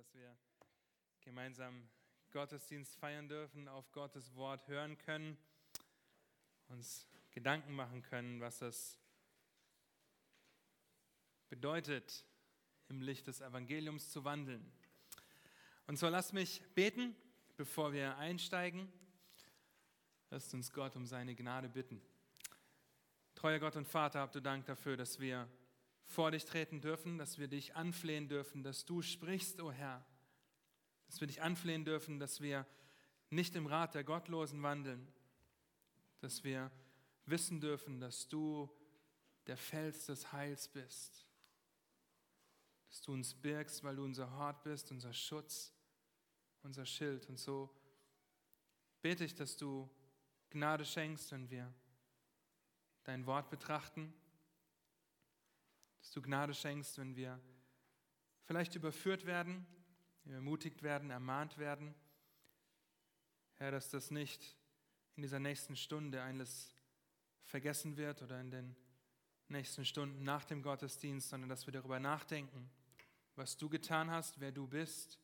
dass wir gemeinsam Gottesdienst feiern dürfen, auf Gottes Wort hören können, uns Gedanken machen können, was das bedeutet, im Licht des Evangeliums zu wandeln. Und so lasst mich beten, bevor wir einsteigen. Lasst uns Gott um seine Gnade bitten. Treuer Gott und Vater, habt du Dank dafür, dass wir vor dich treten dürfen, dass wir dich anflehen dürfen, dass du sprichst, o oh Herr. Dass wir dich anflehen dürfen, dass wir nicht im Rat der Gottlosen wandeln, dass wir wissen dürfen, dass du der Fels des Heils bist, dass du uns birgst, weil du unser Hort bist, unser Schutz, unser Schild. Und so bete ich, dass du Gnade schenkst, wenn wir dein Wort betrachten dass du Gnade schenkst, wenn wir vielleicht überführt werden, ermutigt werden, ermahnt werden. Herr, dass das nicht in dieser nächsten Stunde alles vergessen wird oder in den nächsten Stunden nach dem Gottesdienst, sondern dass wir darüber nachdenken, was du getan hast, wer du bist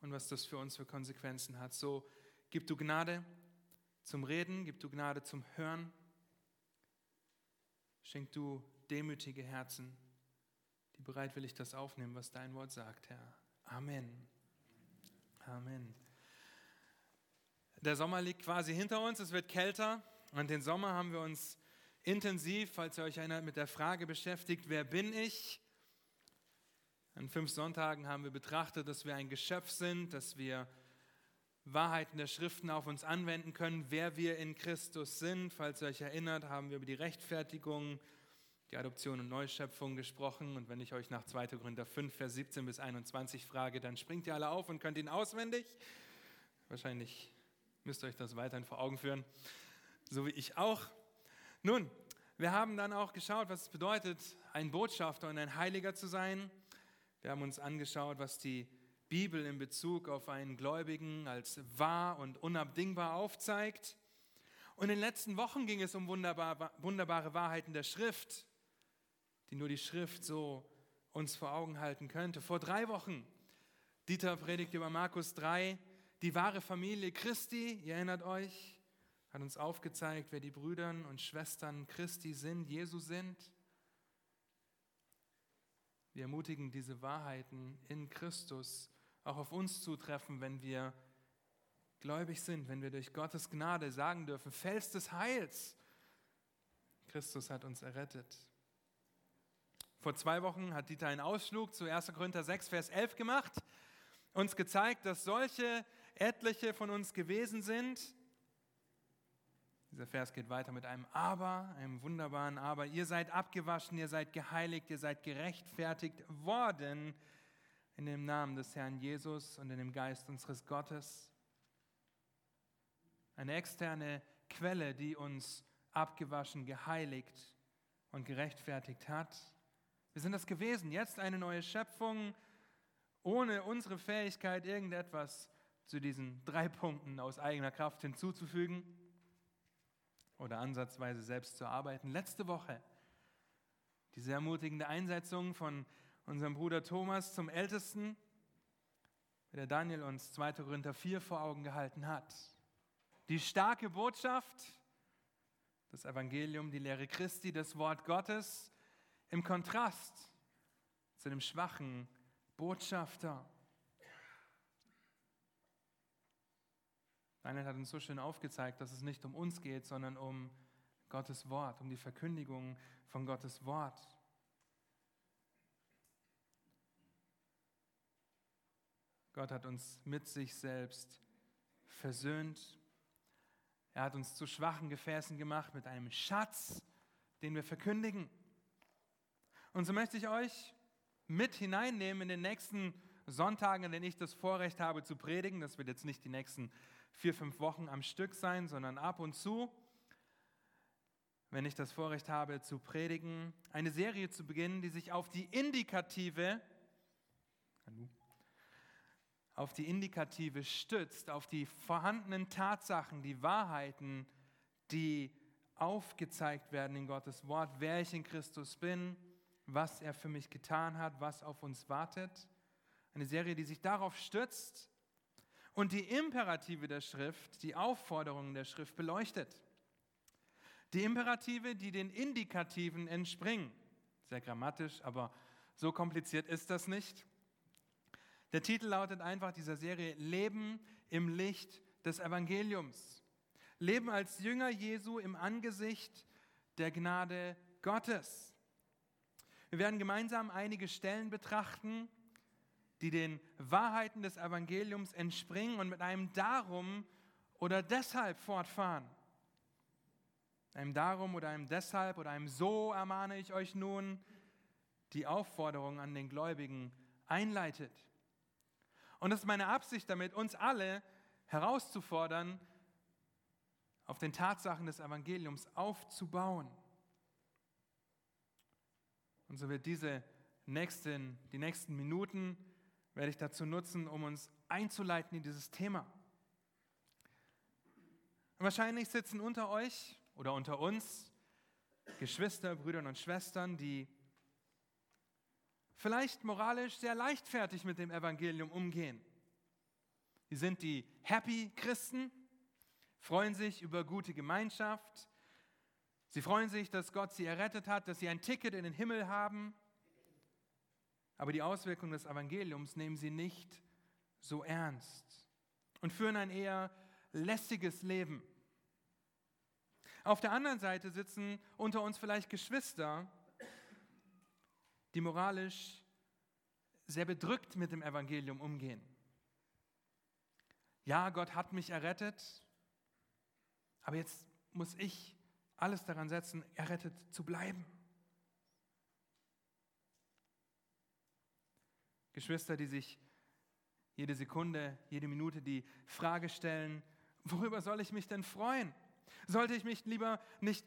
und was das für uns für Konsequenzen hat. So gib du Gnade zum Reden, gib du Gnade zum Hören. Schenk du demütige Herzen, die bereitwillig das aufnehmen, was dein Wort sagt, Herr. Amen. Amen. Der Sommer liegt quasi hinter uns, es wird kälter und den Sommer haben wir uns intensiv, falls ihr euch erinnert, mit der Frage beschäftigt, wer bin ich? An fünf Sonntagen haben wir betrachtet, dass wir ein Geschöpf sind, dass wir Wahrheiten der Schriften auf uns anwenden können, wer wir in Christus sind. Falls ihr euch erinnert, haben wir über die Rechtfertigung die Adoption und Neuschöpfung gesprochen. Und wenn ich euch nach 2. Korinther 5, Vers 17 bis 21 frage, dann springt ihr alle auf und könnt ihn auswendig. Wahrscheinlich müsst ihr euch das weiterhin vor Augen führen, so wie ich auch. Nun, wir haben dann auch geschaut, was es bedeutet, ein Botschafter und ein Heiliger zu sein. Wir haben uns angeschaut, was die Bibel in Bezug auf einen Gläubigen als wahr und unabdingbar aufzeigt. Und in den letzten Wochen ging es um wunderbar, wunderbare Wahrheiten der Schrift die nur die Schrift so uns vor Augen halten könnte. Vor drei Wochen, Dieter predigt über Markus 3, die wahre Familie Christi, ihr erinnert euch, hat uns aufgezeigt, wer die Brüder und Schwestern Christi sind, Jesu sind. Wir ermutigen diese Wahrheiten in Christus auch auf uns zutreffen, wenn wir gläubig sind, wenn wir durch Gottes Gnade sagen dürfen, Fels des Heils. Christus hat uns errettet. Vor zwei Wochen hat Dieter einen Ausflug zu 1. Korinther 6, Vers 11 gemacht, uns gezeigt, dass solche etliche von uns gewesen sind. Dieser Vers geht weiter mit einem Aber, einem wunderbaren Aber. Ihr seid abgewaschen, ihr seid geheiligt, ihr seid gerechtfertigt worden in dem Namen des Herrn Jesus und in dem Geist unseres Gottes. Eine externe Quelle, die uns abgewaschen, geheiligt und gerechtfertigt hat. Wir sind das gewesen, jetzt eine neue Schöpfung, ohne unsere Fähigkeit, irgendetwas zu diesen drei Punkten aus eigener Kraft hinzuzufügen oder ansatzweise selbst zu arbeiten. Letzte Woche die sehr ermutigende Einsetzung von unserem Bruder Thomas zum Ältesten, der Daniel uns 2. Korinther 4 vor Augen gehalten hat. Die starke Botschaft, das Evangelium, die Lehre Christi, das Wort Gottes, im Kontrast zu dem schwachen Botschafter. Daniel hat uns so schön aufgezeigt, dass es nicht um uns geht, sondern um Gottes Wort, um die Verkündigung von Gottes Wort. Gott hat uns mit sich selbst versöhnt. Er hat uns zu schwachen Gefäßen gemacht mit einem Schatz, den wir verkündigen. Und so möchte ich euch mit hineinnehmen in den nächsten Sonntagen, in denen ich das Vorrecht habe zu predigen. Das wird jetzt nicht die nächsten vier, fünf Wochen am Stück sein, sondern ab und zu, wenn ich das Vorrecht habe zu predigen, eine Serie zu beginnen, die sich auf die Indikative, auf die Indikative stützt, auf die vorhandenen Tatsachen, die Wahrheiten, die aufgezeigt werden in Gottes Wort, wer ich in Christus bin, was er für mich getan hat, was auf uns wartet, Eine Serie, die sich darauf stützt und die Imperative der Schrift, die Aufforderungen der Schrift beleuchtet. Die Imperative, die den Indikativen entspringen. Sehr grammatisch, aber so kompliziert ist das nicht. Der Titel lautet einfach dieser Serie Leben im Licht des Evangeliums. Leben als Jünger Jesu im Angesicht der Gnade Gottes. Wir werden gemeinsam einige Stellen betrachten, die den Wahrheiten des Evangeliums entspringen und mit einem Darum oder deshalb fortfahren. Einem Darum oder einem deshalb oder einem So ermahne ich euch nun, die Aufforderung an den Gläubigen einleitet. Und es ist meine Absicht damit, uns alle herauszufordern, auf den Tatsachen des Evangeliums aufzubauen. Und so wird diese nächsten, die nächsten Minuten werde ich dazu nutzen, um uns einzuleiten in dieses Thema. Wahrscheinlich sitzen unter euch oder unter uns Geschwister, Brüder und Schwestern, die vielleicht moralisch sehr leichtfertig mit dem Evangelium umgehen. Sie sind die Happy Christen, freuen sich über gute Gemeinschaft. Sie freuen sich, dass Gott sie errettet hat, dass sie ein Ticket in den Himmel haben. Aber die Auswirkungen des Evangeliums nehmen sie nicht so ernst und führen ein eher lässiges Leben. Auf der anderen Seite sitzen unter uns vielleicht Geschwister, die moralisch sehr bedrückt mit dem Evangelium umgehen. Ja, Gott hat mich errettet, aber jetzt muss ich alles daran setzen, errettet zu bleiben. Geschwister, die sich jede Sekunde, jede Minute die Frage stellen, worüber soll ich mich denn freuen? Sollte ich mich lieber nicht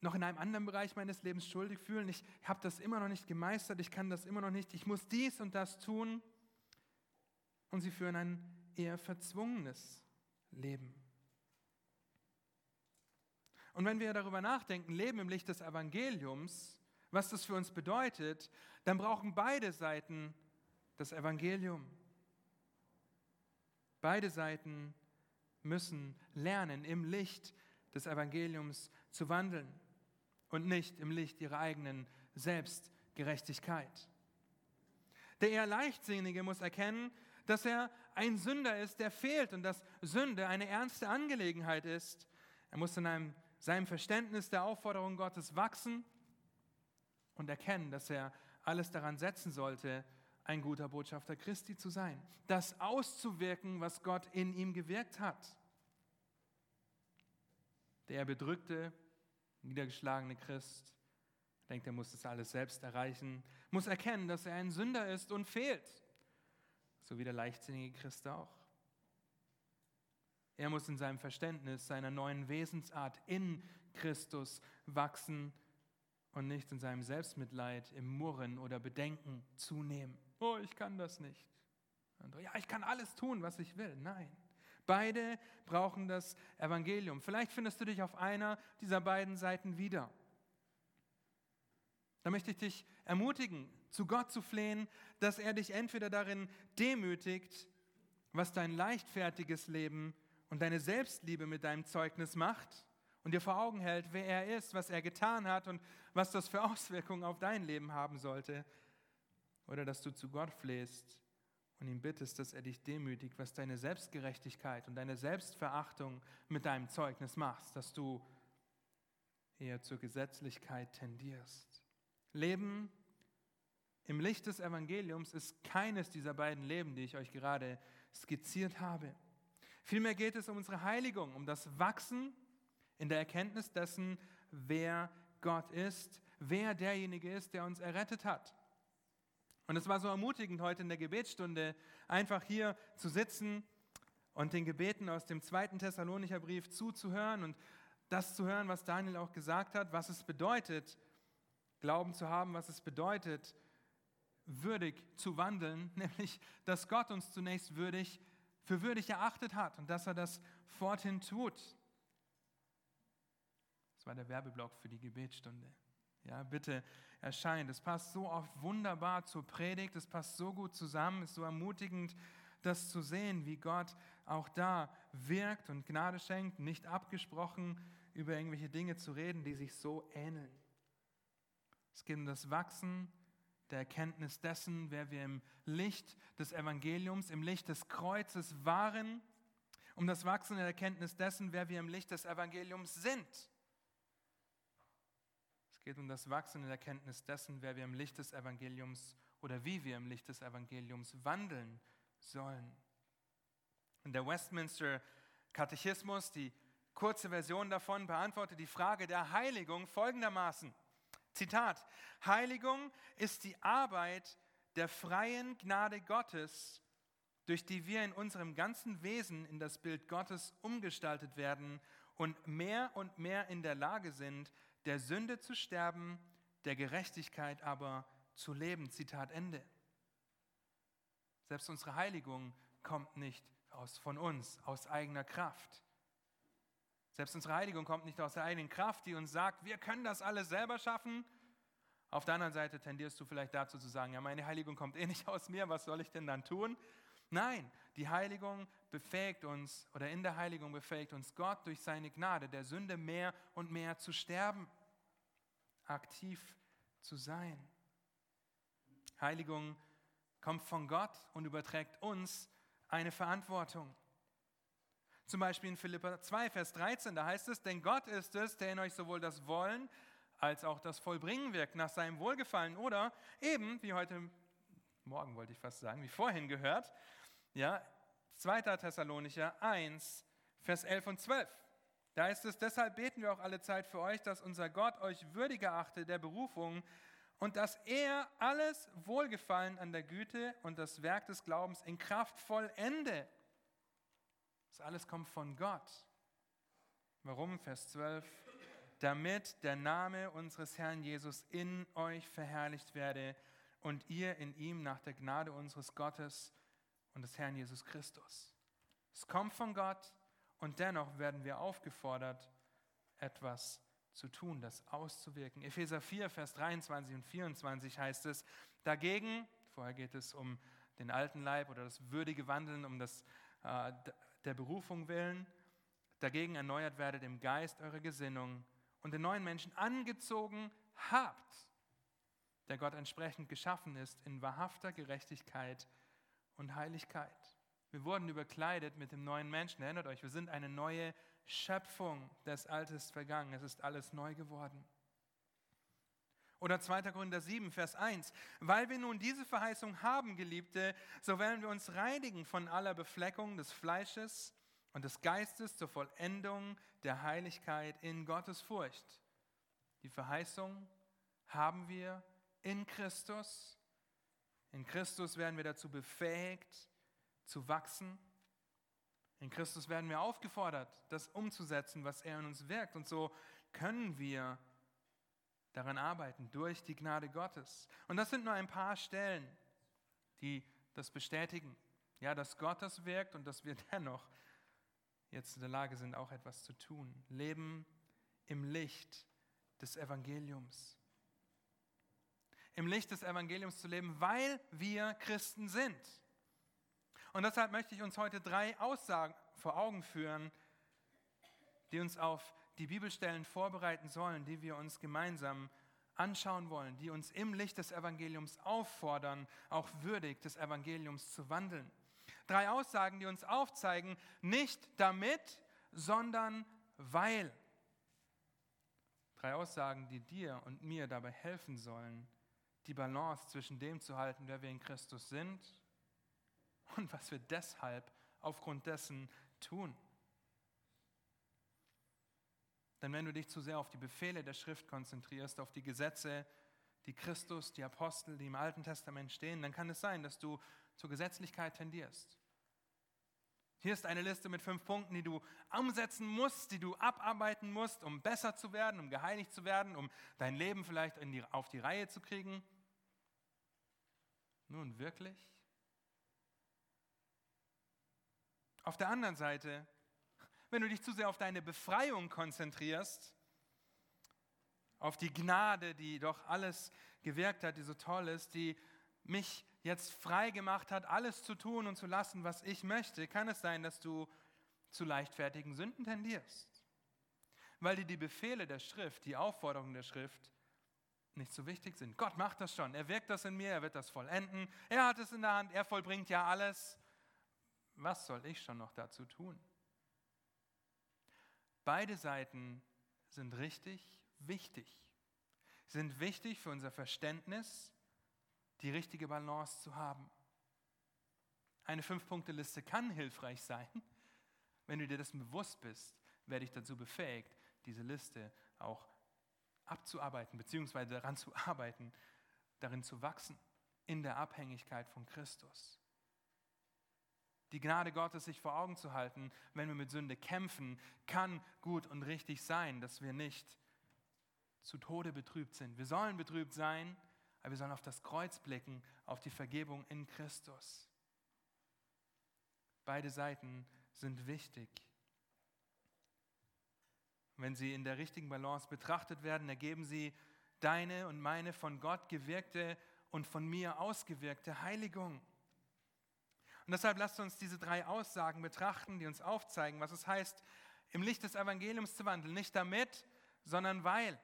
noch in einem anderen Bereich meines Lebens schuldig fühlen? Ich habe das immer noch nicht gemeistert, ich kann das immer noch nicht, ich muss dies und das tun. Und sie führen ein eher verzwungenes Leben. Und wenn wir darüber nachdenken, Leben im Licht des Evangeliums, was das für uns bedeutet, dann brauchen beide Seiten das Evangelium. Beide Seiten müssen lernen, im Licht des Evangeliums zu wandeln und nicht im Licht ihrer eigenen Selbstgerechtigkeit. Der eher Leichtsinnige muss erkennen, dass er ein Sünder ist, der fehlt und dass Sünde eine ernste Angelegenheit ist. Er muss in einem, seinem Verständnis der Aufforderung Gottes wachsen und erkennen, dass er alles daran setzen sollte, ein guter Botschafter Christi zu sein, das auszuwirken, was Gott in ihm gewirkt hat. Der bedrückte, niedergeschlagene Christ denkt, er muss das alles selbst erreichen, muss erkennen, dass er ein Sünder ist und fehlt, so wie der leichtsinnige Christ auch. Er muss in seinem Verständnis seiner neuen Wesensart in Christus wachsen und nicht in seinem Selbstmitleid, im Murren oder Bedenken zunehmen. Oh, ich kann das nicht. Andere, ja, ich kann alles tun, was ich will. Nein. Beide brauchen das Evangelium. Vielleicht findest du dich auf einer dieser beiden Seiten wieder. Da möchte ich dich ermutigen, zu Gott zu flehen, dass er dich entweder darin demütigt, was dein leichtfertiges Leben und deine Selbstliebe mit deinem Zeugnis macht und dir vor Augen hält, wer er ist, was er getan hat und was das für Auswirkungen auf dein Leben haben sollte, oder dass du zu Gott flehst und ihn bittest, dass er dich demütigt, was deine Selbstgerechtigkeit und deine Selbstverachtung mit deinem Zeugnis machst, dass du eher zur Gesetzlichkeit tendierst. Leben im Licht des Evangeliums ist keines dieser beiden Leben, die ich euch gerade skizziert habe. Vielmehr geht es um unsere Heiligung, um das Wachsen in der Erkenntnis dessen, wer Gott ist, wer derjenige ist, der uns errettet hat. Und es war so ermutigend, heute in der Gebetsstunde einfach hier zu sitzen und den Gebeten aus dem zweiten Thessalonicher Brief zuzuhören und das zu hören, was Daniel auch gesagt hat, was es bedeutet, Glauben zu haben, was es bedeutet, würdig zu wandeln, nämlich dass Gott uns zunächst würdig für würdig erachtet hat und dass er das forthin tut. Das war der Werbeblock für die Gebetsstunde. Ja, bitte erscheint. Es passt so oft wunderbar zur Predigt, es passt so gut zusammen, ist so ermutigend, das zu sehen, wie Gott auch da wirkt und Gnade schenkt, nicht abgesprochen über irgendwelche Dinge zu reden, die sich so ähneln. Es geht um das Wachsen der Erkenntnis dessen, wer wir im Licht des Evangeliums, im Licht des Kreuzes waren, um das Wachsen der Erkenntnis dessen, wer wir im Licht des Evangeliums sind. Es geht um das Wachsen der Erkenntnis dessen, wer wir im Licht des Evangeliums oder wie wir im Licht des Evangeliums wandeln sollen. Und der Westminster Katechismus, die kurze Version davon, beantwortet die Frage der Heiligung folgendermaßen. Zitat, Heiligung ist die Arbeit der freien Gnade Gottes, durch die wir in unserem ganzen Wesen in das Bild Gottes umgestaltet werden und mehr und mehr in der Lage sind, der Sünde zu sterben, der Gerechtigkeit aber zu leben. Zitat Ende. Selbst unsere Heiligung kommt nicht aus, von uns, aus eigener Kraft. Selbst unsere Heiligung kommt nicht aus der eigenen Kraft, die uns sagt, wir können das alles selber schaffen. Auf der anderen Seite tendierst du vielleicht dazu zu sagen, ja, meine Heiligung kommt eh nicht aus mir, was soll ich denn dann tun? Nein, die Heiligung befähigt uns oder in der Heiligung befähigt uns Gott durch seine Gnade, der Sünde mehr und mehr zu sterben, aktiv zu sein. Heiligung kommt von Gott und überträgt uns eine Verantwortung. Zum Beispiel in Philippa 2, Vers 13, da heißt es, denn Gott ist es, der in euch sowohl das Wollen als auch das Vollbringen wirkt nach seinem Wohlgefallen. Oder eben, wie heute Morgen wollte ich fast sagen, wie vorhin gehört, ja, 2. Thessalonicher 1, Vers 11 und 12. Da heißt es, deshalb beten wir auch alle Zeit für euch, dass unser Gott euch würdiger achte der Berufung und dass er alles Wohlgefallen an der Güte und das Werk des Glaubens in Kraft vollende das alles kommt von Gott. Warum? Vers 12. Damit der Name unseres Herrn Jesus in euch verherrlicht werde und ihr in ihm nach der Gnade unseres Gottes und des Herrn Jesus Christus. Es kommt von Gott und dennoch werden wir aufgefordert, etwas zu tun, das auszuwirken. Epheser 4, Vers 23 und 24 heißt es, dagegen, vorher geht es um den alten Leib oder das würdige Wandeln, um das äh, der Berufung willen, dagegen erneuert werdet im Geist eurer Gesinnung und den neuen Menschen angezogen habt, der Gott entsprechend geschaffen ist in wahrhafter Gerechtigkeit und Heiligkeit. Wir wurden überkleidet mit dem neuen Menschen. Erinnert euch, wir sind eine neue Schöpfung. Das Alte ist vergangen. Es ist alles neu geworden. Oder 2. Korinther 7, Vers 1. Weil wir nun diese Verheißung haben, Geliebte, so werden wir uns reinigen von aller Befleckung des Fleisches und des Geistes zur Vollendung der Heiligkeit in Gottes Furcht. Die Verheißung haben wir in Christus. In Christus werden wir dazu befähigt, zu wachsen. In Christus werden wir aufgefordert, das umzusetzen, was er in uns wirkt. Und so können wir daran arbeiten, durch die Gnade Gottes. Und das sind nur ein paar Stellen, die das bestätigen. Ja, dass Gott das wirkt und dass wir dennoch jetzt in der Lage sind, auch etwas zu tun. Leben im Licht des Evangeliums. Im Licht des Evangeliums zu leben, weil wir Christen sind. Und deshalb möchte ich uns heute drei Aussagen vor Augen führen, die uns auf die Bibelstellen vorbereiten sollen, die wir uns gemeinsam anschauen wollen, die uns im Licht des Evangeliums auffordern, auch würdig des Evangeliums zu wandeln. Drei Aussagen, die uns aufzeigen, nicht damit, sondern weil. Drei Aussagen, die dir und mir dabei helfen sollen, die Balance zwischen dem zu halten, wer wir in Christus sind und was wir deshalb aufgrund dessen tun. Denn wenn du dich zu sehr auf die Befehle der Schrift konzentrierst, auf die Gesetze, die Christus, die Apostel, die im Alten Testament stehen, dann kann es sein, dass du zur Gesetzlichkeit tendierst. Hier ist eine Liste mit fünf Punkten, die du umsetzen musst, die du abarbeiten musst, um besser zu werden, um geheiligt zu werden, um dein Leben vielleicht die, auf die Reihe zu kriegen. Nun wirklich? Auf der anderen Seite wenn du dich zu sehr auf deine Befreiung konzentrierst, auf die Gnade, die doch alles gewirkt hat, die so toll ist, die mich jetzt frei gemacht hat, alles zu tun und zu lassen, was ich möchte, kann es sein, dass du zu leichtfertigen Sünden tendierst. Weil dir die Befehle der Schrift, die Aufforderungen der Schrift nicht so wichtig sind. Gott macht das schon, er wirkt das in mir, er wird das vollenden, er hat es in der Hand, er vollbringt ja alles. Was soll ich schon noch dazu tun? Beide Seiten sind richtig wichtig, sind wichtig für unser Verständnis, die richtige Balance zu haben. Eine Fünf-Punkte-Liste kann hilfreich sein. Wenn du dir dessen bewusst bist, werde ich dazu befähigt, diese Liste auch abzuarbeiten, beziehungsweise daran zu arbeiten, darin zu wachsen, in der Abhängigkeit von Christus. Die Gnade Gottes sich vor Augen zu halten, wenn wir mit Sünde kämpfen, kann gut und richtig sein, dass wir nicht zu Tode betrübt sind. Wir sollen betrübt sein, aber wir sollen auf das Kreuz blicken, auf die Vergebung in Christus. Beide Seiten sind wichtig. Wenn sie in der richtigen Balance betrachtet werden, ergeben sie deine und meine von Gott gewirkte und von mir ausgewirkte Heiligung. Und deshalb lasst uns diese drei Aussagen betrachten, die uns aufzeigen, was es heißt, im Licht des Evangeliums zu wandeln. Nicht damit, sondern weil.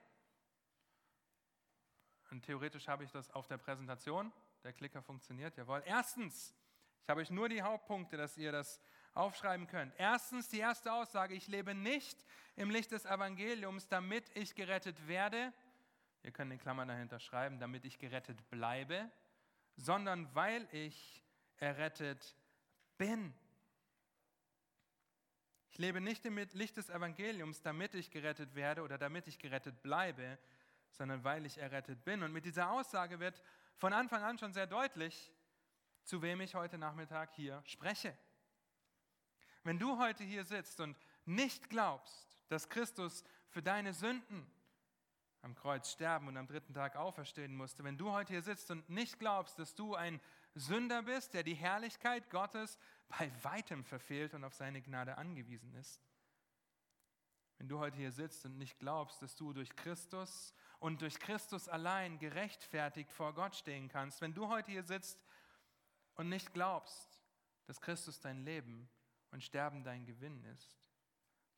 Und theoretisch habe ich das auf der Präsentation. Der Klicker funktioniert, jawohl. Erstens, ich habe euch nur die Hauptpunkte, dass ihr das aufschreiben könnt. Erstens, die erste Aussage, ich lebe nicht im Licht des Evangeliums, damit ich gerettet werde. Ihr könnt in Klammern dahinter schreiben, damit ich gerettet bleibe, sondern weil ich errettet bin. Ich lebe nicht im Licht des Evangeliums, damit ich gerettet werde oder damit ich gerettet bleibe, sondern weil ich errettet bin. Und mit dieser Aussage wird von Anfang an schon sehr deutlich, zu wem ich heute Nachmittag hier spreche. Wenn du heute hier sitzt und nicht glaubst, dass Christus für deine Sünden am Kreuz sterben und am dritten Tag auferstehen musste, wenn du heute hier sitzt und nicht glaubst, dass du ein Sünder bist, der die Herrlichkeit Gottes bei weitem verfehlt und auf seine Gnade angewiesen ist, wenn du heute hier sitzt und nicht glaubst, dass du durch Christus und durch Christus allein gerechtfertigt vor Gott stehen kannst, wenn du heute hier sitzt und nicht glaubst, dass Christus dein Leben und Sterben dein Gewinn ist,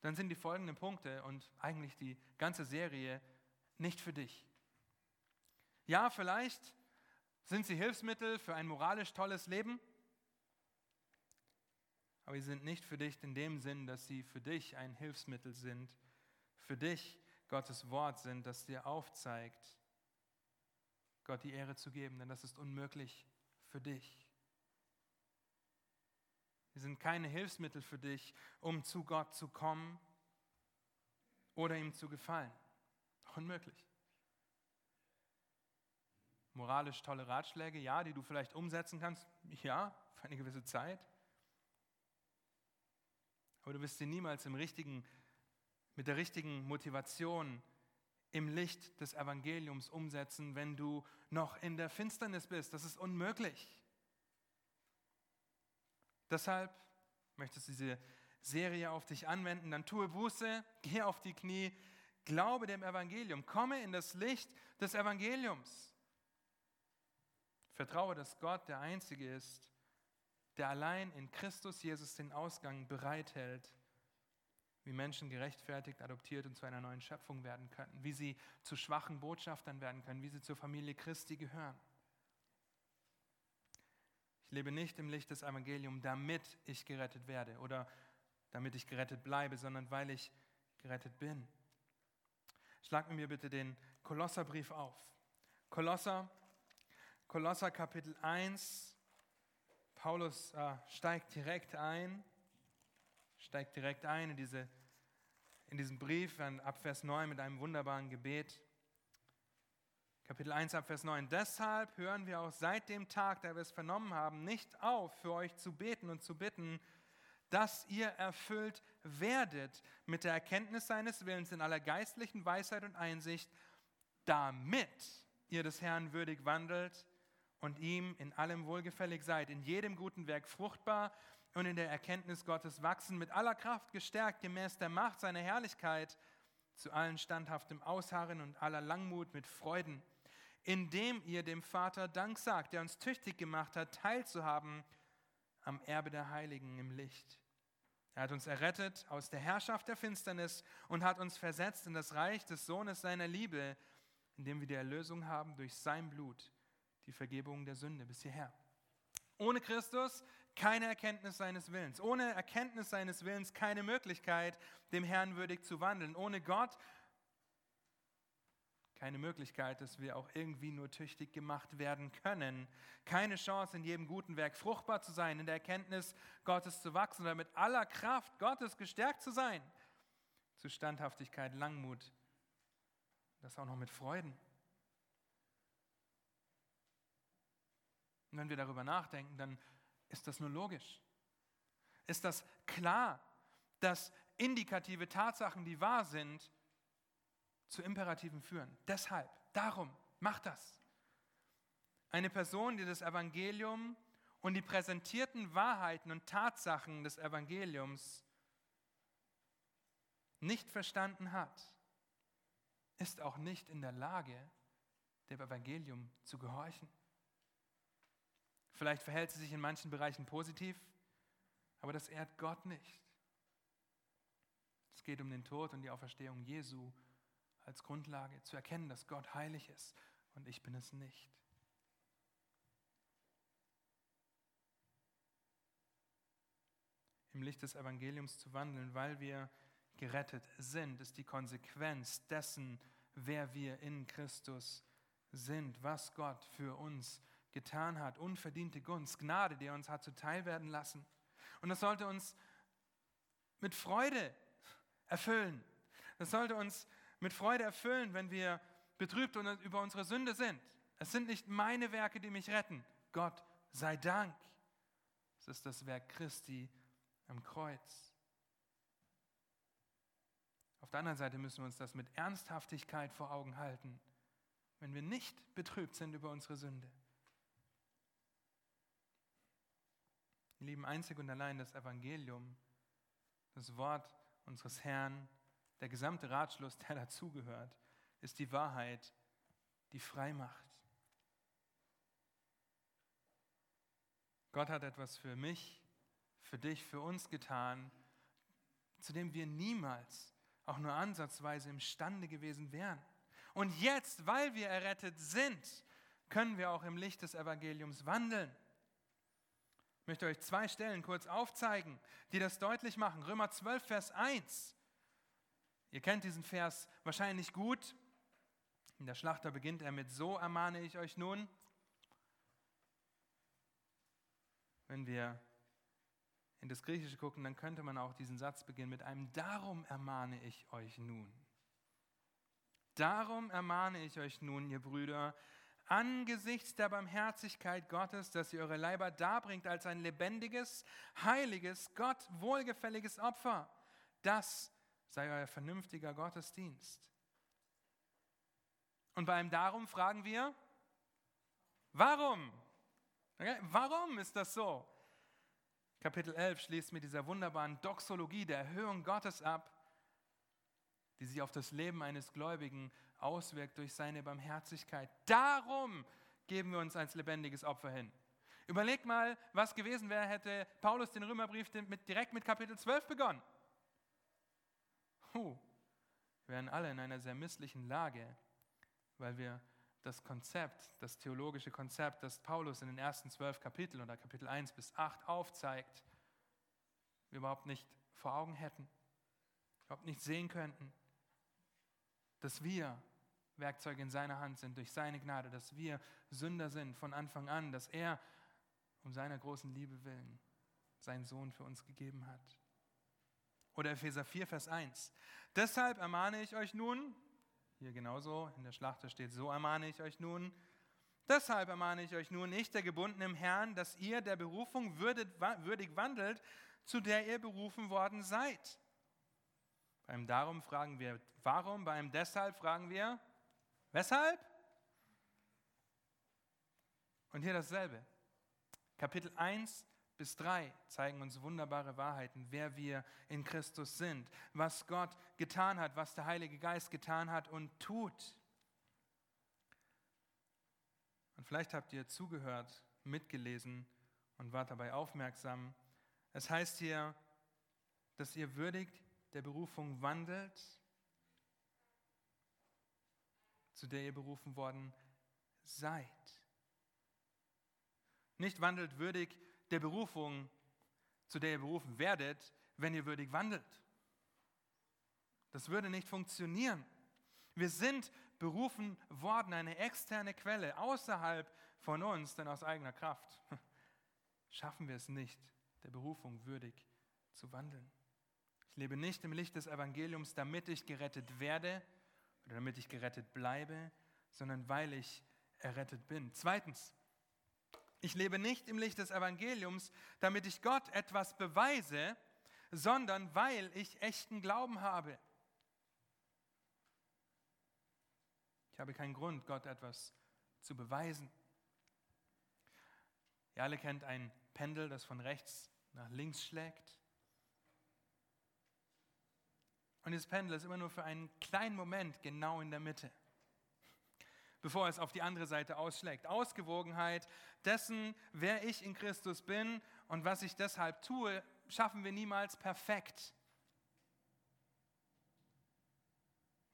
dann sind die folgenden Punkte und eigentlich die ganze Serie nicht für dich. Ja, vielleicht sind sie Hilfsmittel für ein moralisch tolles Leben, aber sie sind nicht für dich in dem Sinn, dass sie für dich ein Hilfsmittel sind, für dich Gottes Wort sind, das dir aufzeigt, Gott die Ehre zu geben, denn das ist unmöglich für dich. Sie sind keine Hilfsmittel für dich, um zu Gott zu kommen oder ihm zu gefallen. Unmöglich. Moralisch tolle Ratschläge, ja, die du vielleicht umsetzen kannst, ja, für eine gewisse Zeit. Aber du wirst sie niemals im richtigen, mit der richtigen Motivation im Licht des Evangeliums umsetzen, wenn du noch in der Finsternis bist. Das ist unmöglich. Deshalb möchtest du diese Serie auf dich anwenden, dann tue Buße, geh auf die Knie, glaube dem Evangelium, komme in das Licht des Evangeliums. Vertraue, dass Gott der Einzige ist, der allein in Christus Jesus den Ausgang bereithält, wie Menschen gerechtfertigt, adoptiert und zu einer neuen Schöpfung werden können, wie sie zu schwachen Botschaftern werden können, wie sie zur Familie Christi gehören lebe nicht im Licht des Evangeliums, damit ich gerettet werde oder damit ich gerettet bleibe, sondern weil ich gerettet bin. Schlag mir bitte den Kolosserbrief auf. Kolosser, Kolosser Kapitel 1. Paulus äh, steigt direkt ein, steigt direkt ein in, diese, in diesen Brief ab Vers 9 mit einem wunderbaren Gebet. Kapitel 1 ab Vers 9. Deshalb hören wir auch seit dem Tag, da wir es vernommen haben, nicht auf, für euch zu beten und zu bitten, dass ihr erfüllt werdet mit der Erkenntnis seines Willens in aller geistlichen Weisheit und Einsicht, damit ihr des Herrn würdig wandelt und ihm in allem wohlgefällig seid, in jedem guten Werk fruchtbar und in der Erkenntnis Gottes wachsen, mit aller Kraft gestärkt gemäß der Macht seiner Herrlichkeit, zu allen standhaftem Ausharren und aller Langmut mit Freuden, indem ihr dem Vater Dank sagt, der uns tüchtig gemacht hat, teilzuhaben am Erbe der Heiligen im Licht. Er hat uns errettet aus der Herrschaft der Finsternis und hat uns versetzt in das Reich des Sohnes seiner Liebe, indem wir die Erlösung haben durch sein Blut, die Vergebung der Sünde bis hierher. Ohne Christus keine Erkenntnis seines Willens. Ohne Erkenntnis seines Willens keine Möglichkeit, dem Herrn würdig zu wandeln. Ohne Gott keine Möglichkeit, dass wir auch irgendwie nur tüchtig gemacht werden können. Keine Chance, in jedem guten Werk fruchtbar zu sein, in der Erkenntnis Gottes zu wachsen oder mit aller Kraft Gottes gestärkt zu sein. Zu Standhaftigkeit, Langmut, das auch noch mit Freuden. Und wenn wir darüber nachdenken, dann ist das nur logisch. Ist das klar, dass indikative Tatsachen, die wahr sind, zu Imperativen führen. Deshalb, darum, mach das. Eine Person, die das Evangelium und die präsentierten Wahrheiten und Tatsachen des Evangeliums nicht verstanden hat, ist auch nicht in der Lage, dem Evangelium zu gehorchen. Vielleicht verhält sie sich in manchen Bereichen positiv, aber das ehrt Gott nicht. Es geht um den Tod und die Auferstehung Jesu als Grundlage, zu erkennen, dass Gott heilig ist und ich bin es nicht. Im Licht des Evangeliums zu wandeln, weil wir gerettet sind, ist die Konsequenz dessen, wer wir in Christus sind, was Gott für uns getan hat, unverdiente Gunst, Gnade, die er uns hat zuteil werden lassen. Und das sollte uns mit Freude erfüllen. Das sollte uns mit Freude erfüllen, wenn wir betrübt über unsere Sünde sind. Es sind nicht meine Werke, die mich retten. Gott sei Dank. Es ist das Werk Christi am Kreuz. Auf der anderen Seite müssen wir uns das mit Ernsthaftigkeit vor Augen halten, wenn wir nicht betrübt sind über unsere Sünde. Wir lieben einzig und allein das Evangelium, das Wort unseres Herrn der gesamte Ratschluss, der dazugehört, ist die Wahrheit, die frei macht. Gott hat etwas für mich, für dich, für uns getan, zu dem wir niemals auch nur ansatzweise imstande gewesen wären. Und jetzt, weil wir errettet sind, können wir auch im Licht des Evangeliums wandeln. Ich möchte euch zwei Stellen kurz aufzeigen, die das deutlich machen. Römer 12, Vers 1. Ihr kennt diesen Vers wahrscheinlich gut. In der Schlachter beginnt er mit, so ermahne ich euch nun. Wenn wir in das Griechische gucken, dann könnte man auch diesen Satz beginnen mit einem, darum ermahne ich euch nun. Darum ermahne ich euch nun, ihr Brüder, angesichts der Barmherzigkeit Gottes, dass ihr eure Leiber darbringt als ein lebendiges, heiliges, Gott wohlgefälliges Opfer. Das sei euer vernünftiger Gottesdienst. Und bei einem Darum fragen wir, warum? Okay? Warum ist das so? Kapitel 11 schließt mit dieser wunderbaren Doxologie der Erhöhung Gottes ab, die sich auf das Leben eines Gläubigen auswirkt durch seine Barmherzigkeit. Darum geben wir uns als lebendiges Opfer hin. Überlegt mal, was gewesen wäre, hätte Paulus den Römerbrief direkt mit Kapitel 12 begonnen puh, wir wären alle in einer sehr misslichen Lage, weil wir das Konzept, das theologische Konzept, das Paulus in den ersten zwölf Kapiteln oder Kapitel 1 bis 8 aufzeigt, überhaupt nicht vor Augen hätten, überhaupt nicht sehen könnten, dass wir Werkzeuge in seiner Hand sind durch seine Gnade, dass wir Sünder sind von Anfang an, dass er um seiner großen Liebe willen seinen Sohn für uns gegeben hat. Oder Epheser 4, Vers 1. Deshalb ermahne ich euch nun, hier genauso, in der Schlachter steht, so ermahne ich euch nun, deshalb ermahne ich euch nun nicht, der Gebundenen Herrn, dass ihr der Berufung würdig wandelt, zu der ihr berufen worden seid. Beim Darum fragen wir, warum? Beim Deshalb fragen wir, weshalb? Und hier dasselbe. Kapitel 1, bis 3 zeigen uns wunderbare Wahrheiten, wer wir in Christus sind, was Gott getan hat, was der Heilige Geist getan hat und tut. Und vielleicht habt ihr zugehört, mitgelesen und wart dabei aufmerksam. Es heißt hier, dass ihr würdig der Berufung wandelt, zu der ihr berufen worden seid. Nicht wandelt würdig der Berufung, zu der ihr berufen werdet, wenn ihr würdig wandelt. Das würde nicht funktionieren. Wir sind berufen worden, eine externe Quelle außerhalb von uns, denn aus eigener Kraft schaffen wir es nicht, der Berufung würdig zu wandeln. Ich lebe nicht im Licht des Evangeliums, damit ich gerettet werde oder damit ich gerettet bleibe, sondern weil ich errettet bin. Zweitens, ich lebe nicht im Licht des Evangeliums, damit ich Gott etwas beweise, sondern weil ich echten Glauben habe. Ich habe keinen Grund, Gott etwas zu beweisen. Ihr alle kennt ein Pendel, das von rechts nach links schlägt. Und dieses Pendel ist immer nur für einen kleinen Moment genau in der Mitte, bevor es auf die andere Seite ausschlägt. Ausgewogenheit dessen, wer ich in Christus bin und was ich deshalb tue, schaffen wir niemals perfekt.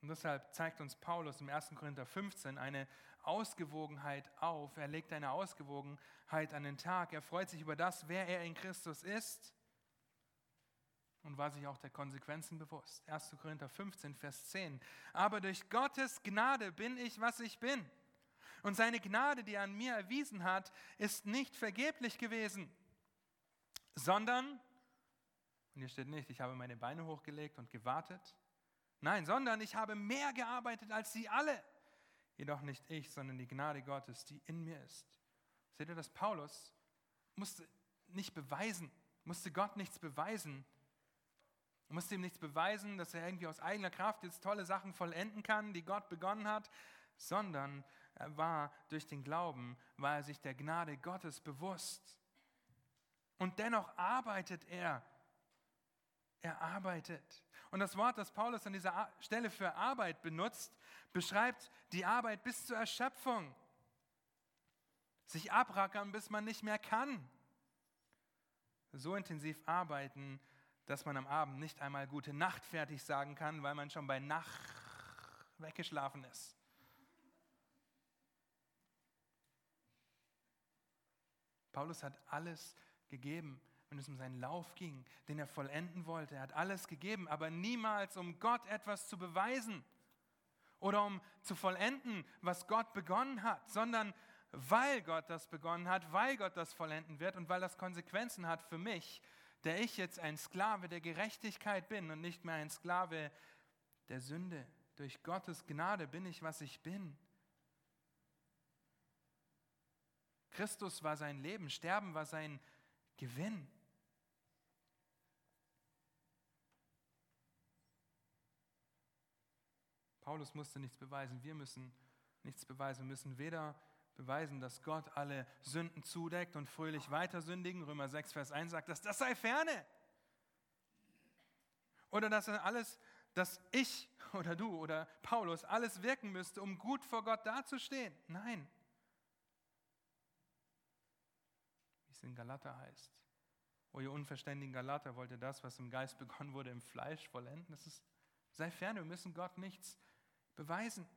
Und deshalb zeigt uns Paulus im 1. Korinther 15 eine Ausgewogenheit auf. Er legt eine Ausgewogenheit an den Tag. Er freut sich über das, wer er in Christus ist und war sich auch der Konsequenzen bewusst. 1. Korinther 15, Vers 10. Aber durch Gottes Gnade bin ich, was ich bin. Und seine Gnade, die er an mir erwiesen hat, ist nicht vergeblich gewesen, sondern, und hier steht nicht, ich habe meine Beine hochgelegt und gewartet. Nein, sondern ich habe mehr gearbeitet als sie alle. Jedoch nicht ich, sondern die Gnade Gottes, die in mir ist. Seht ihr, dass Paulus musste nicht beweisen, musste Gott nichts beweisen, er musste ihm nichts beweisen, dass er irgendwie aus eigener Kraft jetzt tolle Sachen vollenden kann, die Gott begonnen hat, sondern er war durch den Glauben, war er sich der Gnade Gottes bewusst. Und dennoch arbeitet er. Er arbeitet. Und das Wort, das Paulus an dieser Stelle für Arbeit benutzt, beschreibt die Arbeit bis zur Erschöpfung. Sich abrackern, bis man nicht mehr kann. So intensiv arbeiten, dass man am Abend nicht einmal gute Nacht fertig sagen kann, weil man schon bei Nacht weggeschlafen ist. Paulus hat alles gegeben, wenn es um seinen Lauf ging, den er vollenden wollte. Er hat alles gegeben, aber niemals, um Gott etwas zu beweisen oder um zu vollenden, was Gott begonnen hat, sondern weil Gott das begonnen hat, weil Gott das vollenden wird und weil das Konsequenzen hat für mich, der ich jetzt ein Sklave der Gerechtigkeit bin und nicht mehr ein Sklave der Sünde. Durch Gottes Gnade bin ich, was ich bin. Christus war sein Leben, Sterben war sein Gewinn. Paulus musste nichts beweisen, wir müssen nichts beweisen, wir müssen weder beweisen, dass Gott alle Sünden zudeckt und fröhlich weiter sündigen. Römer 6, Vers 1 sagt, dass das sei ferne. Oder dass alles, dass ich oder du oder Paulus alles wirken müsste, um gut vor Gott dazustehen. Nein. Wie es in Galater heißt. O ihr unverständigen Galater, wollt ihr das, was im Geist begonnen wurde, im Fleisch vollenden? Das ist, sei ferne, wir müssen Gott nichts beweisen.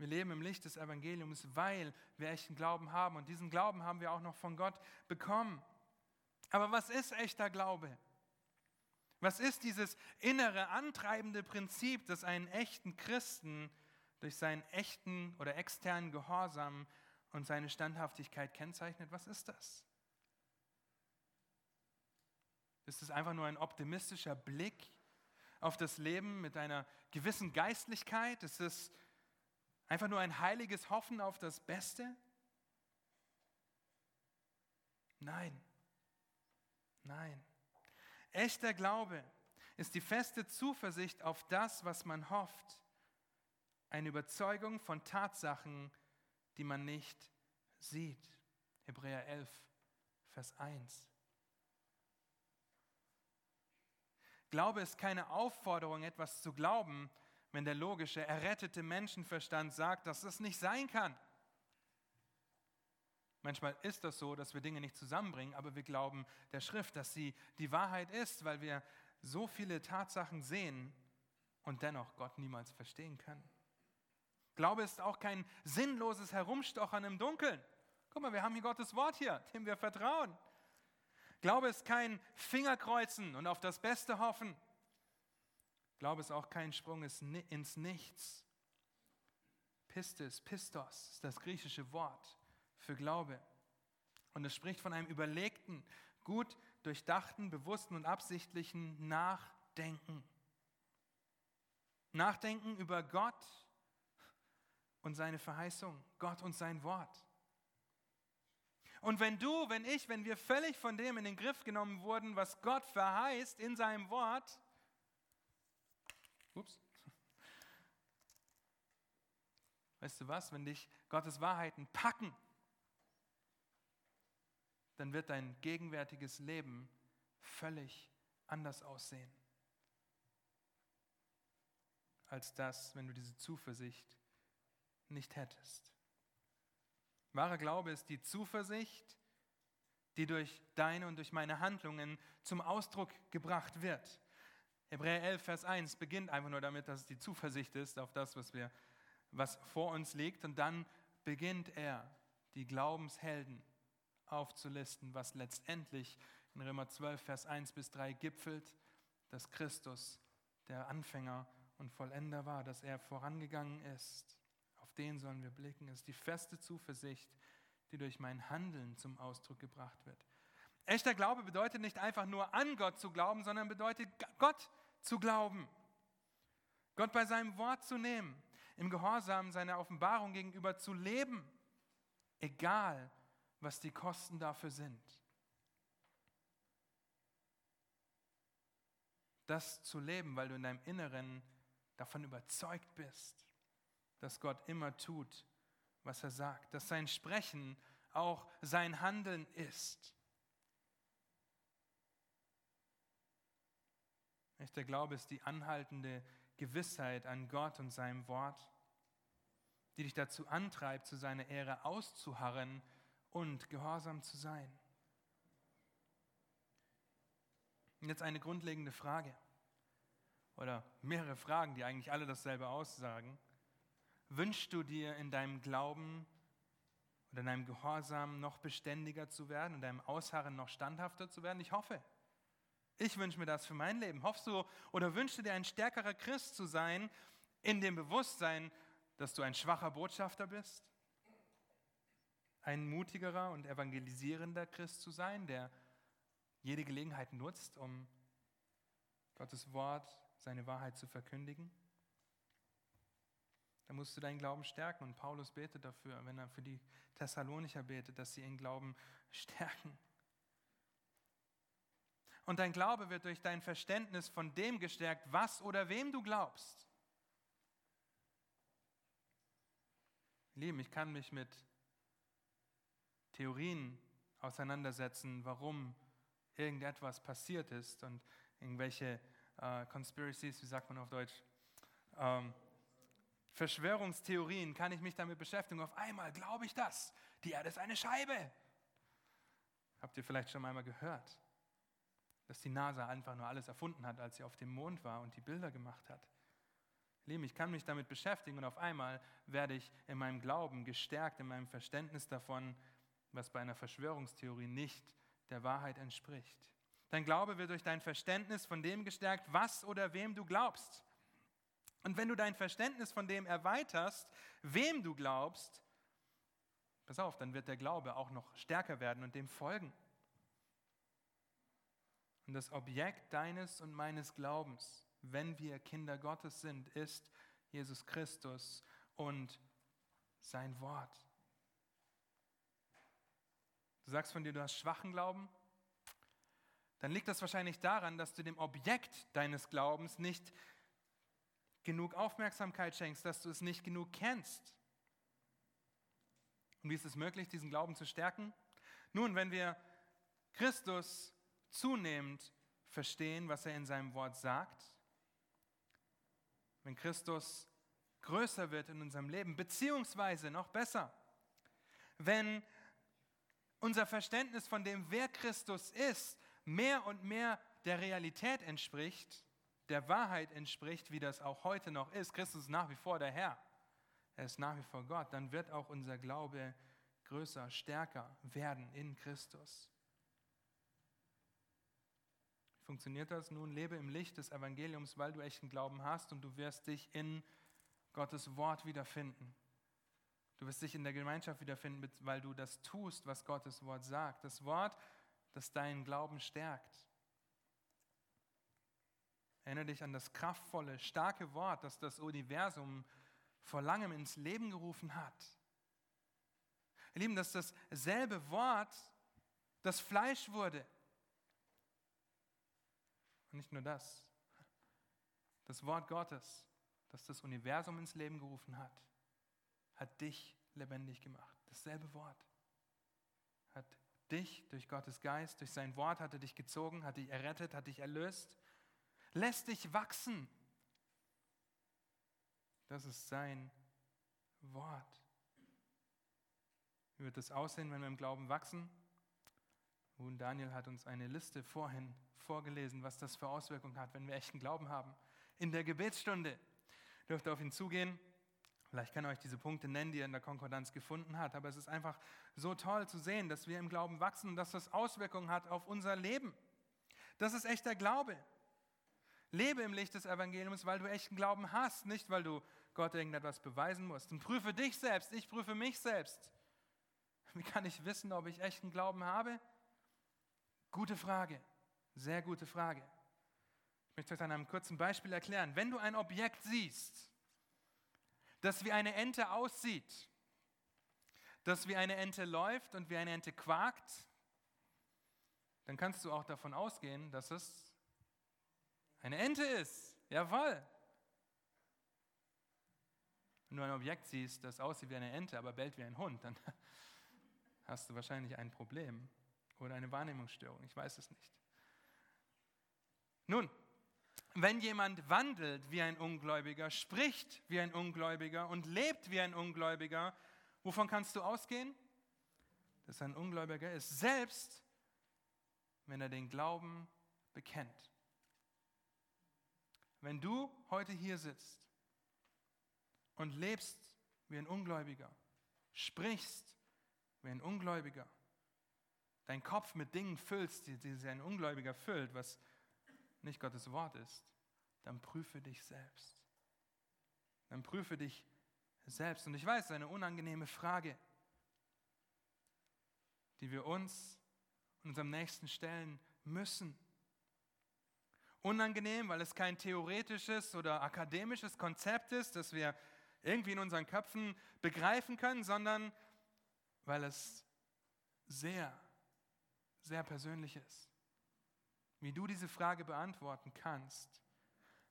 Wir leben im Licht des Evangeliums, weil wir echten Glauben haben. Und diesen Glauben haben wir auch noch von Gott bekommen. Aber was ist echter Glaube? Was ist dieses innere, antreibende Prinzip, das einen echten Christen durch seinen echten oder externen Gehorsam und seine Standhaftigkeit kennzeichnet? Was ist das? Ist es einfach nur ein optimistischer Blick auf das Leben mit einer gewissen Geistlichkeit? Ist es Einfach nur ein heiliges Hoffen auf das Beste? Nein, nein. Echter Glaube ist die feste Zuversicht auf das, was man hofft. Eine Überzeugung von Tatsachen, die man nicht sieht. Hebräer 11, Vers 1. Glaube ist keine Aufforderung, etwas zu glauben, wenn der logische, errettete Menschenverstand sagt, dass das nicht sein kann. Manchmal ist das so, dass wir Dinge nicht zusammenbringen, aber wir glauben der Schrift, dass sie die Wahrheit ist, weil wir so viele Tatsachen sehen und dennoch Gott niemals verstehen können. Glaube ist auch kein sinnloses Herumstochern im Dunkeln. Guck mal, wir haben hier Gottes Wort hier, dem wir vertrauen. Glaube ist kein Fingerkreuzen und auf das Beste hoffen. Glaube ist auch kein Sprung ins Nichts. Pistis, Pistos ist das griechische Wort für Glaube. Und es spricht von einem überlegten, gut durchdachten, bewussten und absichtlichen Nachdenken. Nachdenken über Gott und seine Verheißung, Gott und sein Wort. Und wenn du, wenn ich, wenn wir völlig von dem in den Griff genommen wurden, was Gott verheißt in seinem Wort, ups, weißt du was, wenn dich Gottes Wahrheiten packen, dann wird dein gegenwärtiges Leben völlig anders aussehen als das, wenn du diese Zuversicht nicht hättest. Wahrer Glaube ist die Zuversicht, die durch deine und durch meine Handlungen zum Ausdruck gebracht wird. Hebräer 11, Vers 1 beginnt einfach nur damit, dass es die Zuversicht ist auf das, was, wir, was vor uns liegt. Und dann beginnt er, die Glaubenshelden aufzulisten, was letztendlich in Römer 12, Vers 1 bis 3 gipfelt, dass Christus der Anfänger und Vollender war, dass er vorangegangen ist. Auf den sollen wir blicken. Es ist die feste Zuversicht, die durch mein Handeln zum Ausdruck gebracht wird. Echter Glaube bedeutet nicht einfach nur an Gott zu glauben, sondern bedeutet Gott zu glauben. Gott bei seinem Wort zu nehmen, im Gehorsam seiner Offenbarung gegenüber zu leben, egal was die Kosten dafür sind. Das zu leben, weil du in deinem Inneren davon überzeugt bist, dass Gott immer tut, was er sagt, dass sein Sprechen auch sein Handeln ist. Echter Glaube ist die anhaltende Gewissheit an Gott und seinem Wort, die dich dazu antreibt, zu seiner Ehre auszuharren und gehorsam zu sein. Und jetzt eine grundlegende Frage oder mehrere Fragen, die eigentlich alle dasselbe aussagen. Wünschst du dir in deinem Glauben oder in deinem Gehorsam noch beständiger zu werden, in deinem Ausharren noch standhafter zu werden? Ich hoffe. Ich wünsche mir das für mein Leben. Hoffst du oder wünschst du dir ein stärkerer Christ zu sein, in dem Bewusstsein, dass du ein schwacher Botschafter bist? Ein mutigerer und evangelisierender Christ zu sein, der jede Gelegenheit nutzt, um Gottes Wort, seine Wahrheit zu verkündigen? Da musst du deinen Glauben stärken. Und Paulus betet dafür, wenn er für die Thessalonicher betet, dass sie ihren Glauben stärken. Und dein Glaube wird durch dein Verständnis von dem gestärkt, was oder wem du glaubst. Lieben, ich kann mich mit Theorien auseinandersetzen, warum irgendetwas passiert ist und irgendwelche äh, Conspiracies, wie sagt man auf Deutsch, ähm, Verschwörungstheorien kann ich mich damit beschäftigen. Auf einmal glaube ich das. Die Erde ist eine Scheibe. Habt ihr vielleicht schon einmal gehört, dass die NASA einfach nur alles erfunden hat, als sie auf dem Mond war und die Bilder gemacht hat? Lieben, ich kann mich damit beschäftigen und auf einmal werde ich in meinem Glauben gestärkt, in meinem Verständnis davon, was bei einer Verschwörungstheorie nicht der Wahrheit entspricht. Dein Glaube wird durch dein Verständnis von dem gestärkt, was oder wem du glaubst. Und wenn du dein Verständnis von dem erweiterst, wem du glaubst, pass auf, dann wird der Glaube auch noch stärker werden und dem folgen. Und das Objekt deines und meines Glaubens, wenn wir Kinder Gottes sind, ist Jesus Christus und sein Wort. Du sagst von dir, du hast schwachen Glauben, dann liegt das wahrscheinlich daran, dass du dem Objekt deines Glaubens nicht genug Aufmerksamkeit schenkst, dass du es nicht genug kennst. Und wie ist es möglich, diesen Glauben zu stärken? Nun, wenn wir Christus zunehmend verstehen, was er in seinem Wort sagt, wenn Christus größer wird in unserem Leben, beziehungsweise noch besser, wenn unser Verständnis von dem, wer Christus ist, mehr und mehr der Realität entspricht, der Wahrheit entspricht, wie das auch heute noch ist. Christus ist nach wie vor der Herr. Er ist nach wie vor Gott. Dann wird auch unser Glaube größer, stärker werden in Christus. Funktioniert das? Nun lebe im Licht des Evangeliums, weil du echten Glauben hast und du wirst dich in Gottes Wort wiederfinden. Du wirst dich in der Gemeinschaft wiederfinden, weil du das tust, was Gottes Wort sagt. Das Wort, das deinen Glauben stärkt. Erinnere dich an das kraftvolle, starke Wort, das das Universum vor langem ins Leben gerufen hat. Ihr Lieben, dass dasselbe Wort das Fleisch wurde. Und nicht nur das. Das Wort Gottes, das das Universum ins Leben gerufen hat, hat dich lebendig gemacht. Dasselbe Wort hat dich durch Gottes Geist, durch sein Wort hat er dich gezogen, hat dich errettet, hat dich erlöst lässt dich wachsen. Das ist sein Wort. Wie wird es aussehen, wenn wir im Glauben wachsen? Nun, Daniel hat uns eine Liste vorhin vorgelesen, was das für Auswirkungen hat, wenn wir echten Glauben haben. In der Gebetsstunde dürft ihr auf ihn zugehen. Vielleicht kann er euch diese Punkte nennen, die er in der Konkordanz gefunden hat. Aber es ist einfach so toll zu sehen, dass wir im Glauben wachsen und dass das Auswirkungen hat auf unser Leben. Das ist echter Glaube. Lebe im Licht des Evangeliums, weil du echten Glauben hast, nicht weil du Gott irgendetwas beweisen musst. Und prüfe dich selbst, ich prüfe mich selbst. Wie kann ich wissen, ob ich echten Glauben habe? Gute Frage, sehr gute Frage. Ich möchte euch an einem kurzen Beispiel erklären. Wenn du ein Objekt siehst, das wie eine Ente aussieht, das wie eine Ente läuft und wie eine Ente quakt, dann kannst du auch davon ausgehen, dass es eine Ente ist. Jawohl. Wenn du ein Objekt siehst, das aussieht wie eine Ente, aber bellt wie ein Hund, dann hast du wahrscheinlich ein Problem oder eine Wahrnehmungsstörung. Ich weiß es nicht. Nun, wenn jemand wandelt wie ein Ungläubiger, spricht wie ein Ungläubiger und lebt wie ein Ungläubiger, wovon kannst du ausgehen? Dass er ein Ungläubiger ist, selbst wenn er den Glauben bekennt. Wenn du heute hier sitzt und lebst wie ein Ungläubiger, sprichst wie ein Ungläubiger, dein Kopf mit Dingen füllst, die, die ein Ungläubiger füllt, was nicht Gottes Wort ist, dann prüfe dich selbst. Dann prüfe dich selbst. Und ich weiß, es ist eine unangenehme Frage, die wir uns und unserem Nächsten stellen müssen. Unangenehm, weil es kein theoretisches oder akademisches Konzept ist, das wir irgendwie in unseren Köpfen begreifen können, sondern weil es sehr, sehr persönlich ist. Wie du diese Frage beantworten kannst,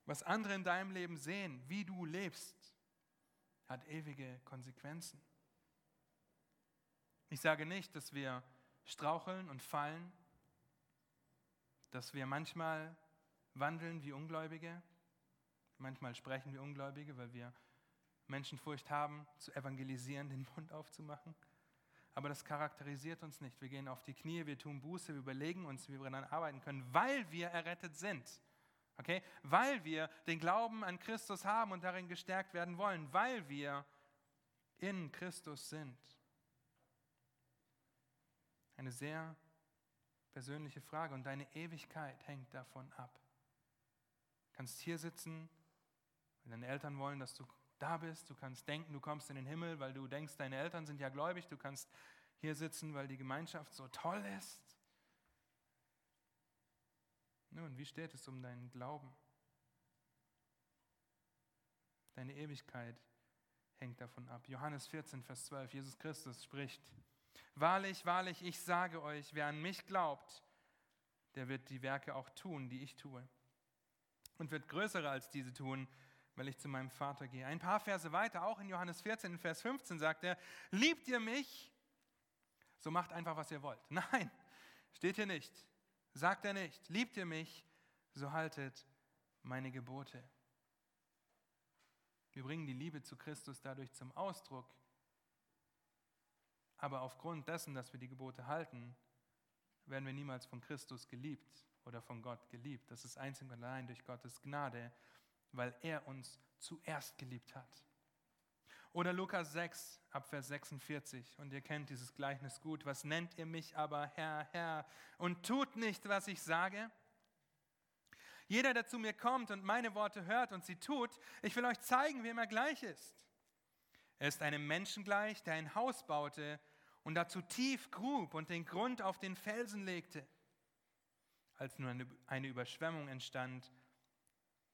was andere in deinem Leben sehen, wie du lebst, hat ewige Konsequenzen. Ich sage nicht, dass wir straucheln und fallen, dass wir manchmal wandeln wie Ungläubige, manchmal sprechen wie Ungläubige, weil wir Menschenfurcht haben, zu evangelisieren, den Mund aufzumachen. Aber das charakterisiert uns nicht. Wir gehen auf die Knie, wir tun Buße, wir überlegen uns, wie wir dann arbeiten können, weil wir errettet sind. Okay? Weil wir den Glauben an Christus haben und darin gestärkt werden wollen, weil wir in Christus sind. Eine sehr persönliche Frage und deine Ewigkeit hängt davon ab kannst hier sitzen, wenn deine Eltern wollen, dass du da bist. Du kannst denken, du kommst in den Himmel, weil du denkst, deine Eltern sind ja gläubig. Du kannst hier sitzen, weil die Gemeinschaft so toll ist. Nun, wie steht es um deinen Glauben? Deine Ewigkeit hängt davon ab. Johannes 14, Vers 12, Jesus Christus spricht, Wahrlich, wahrlich, ich sage euch, wer an mich glaubt, der wird die Werke auch tun, die ich tue und wird größere als diese tun, weil ich zu meinem Vater gehe. Ein paar Verse weiter, auch in Johannes 14, Vers 15 sagt er, liebt ihr mich, So macht einfach, was ihr wollt. Nein, steht hier nicht. Sagt er nicht. Liebt ihr mich, so haltet meine Gebote. Wir bringen die Liebe zu Christus dadurch zum Ausdruck. Aber aufgrund dessen, dass wir die Gebote halten, werden wir niemals von Christus geliebt oder von Gott geliebt. Das ist einzig und allein durch Gottes Gnade, weil er uns zuerst geliebt hat. Oder Lukas 6, Abvers 46. Und ihr kennt dieses Gleichnis gut. Was nennt ihr mich aber Herr, Herr und tut nicht, was ich sage? Jeder, der zu mir kommt und meine Worte hört und sie tut, ich will euch zeigen, wem er gleich ist. Er ist einem Menschen gleich, der ein Haus baute und dazu tief grub und den Grund auf den Felsen legte. Als nun eine Überschwemmung entstand,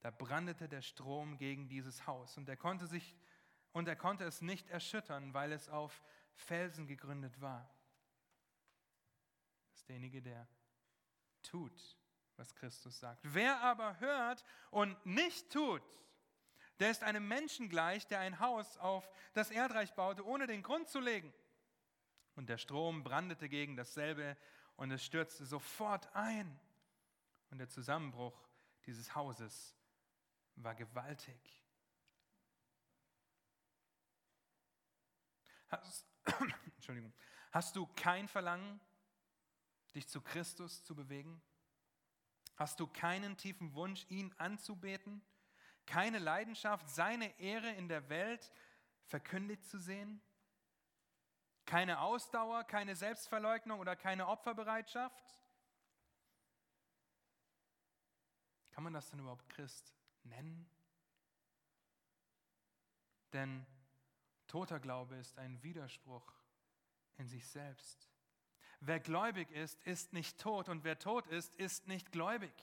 da brandete der Strom gegen dieses Haus und er konnte sich und er konnte es nicht erschüttern, weil es auf Felsen gegründet war. Das ist derjenige, der tut, was Christus sagt. Wer aber hört und nicht tut, der ist einem Menschen gleich, der ein Haus auf das Erdreich baute, ohne den Grund zu legen. Und der Strom brandete gegen dasselbe und es stürzte sofort ein. Und der Zusammenbruch dieses Hauses war gewaltig. Hast, Entschuldigung. Hast du kein Verlangen, dich zu Christus zu bewegen? Hast du keinen tiefen Wunsch, ihn anzubeten? Keine Leidenschaft, seine Ehre in der Welt verkündigt zu sehen? Keine Ausdauer, keine Selbstverleugnung oder keine Opferbereitschaft? Kann man das denn überhaupt Christ nennen? Denn Toter Glaube ist ein Widerspruch in sich selbst. Wer gläubig ist, ist nicht tot und wer tot ist, ist nicht gläubig.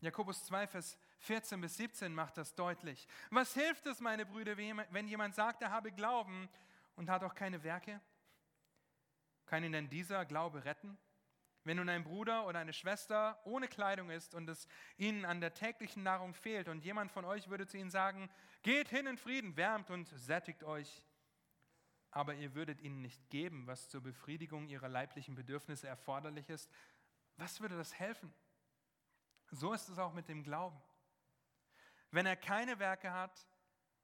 Jakobus 2, Vers 14 bis 17 macht das deutlich. Was hilft es, meine Brüder, wenn jemand sagt, er habe Glauben und hat auch keine Werke? Kann ihn denn dieser Glaube retten? Wenn nun ein Bruder oder eine Schwester ohne Kleidung ist und es ihnen an der täglichen Nahrung fehlt und jemand von euch würde zu ihnen sagen, geht hin in Frieden, wärmt und sättigt euch, aber ihr würdet ihnen nicht geben, was zur Befriedigung ihrer leiblichen Bedürfnisse erforderlich ist, was würde das helfen? So ist es auch mit dem Glauben. Wenn er keine Werke hat,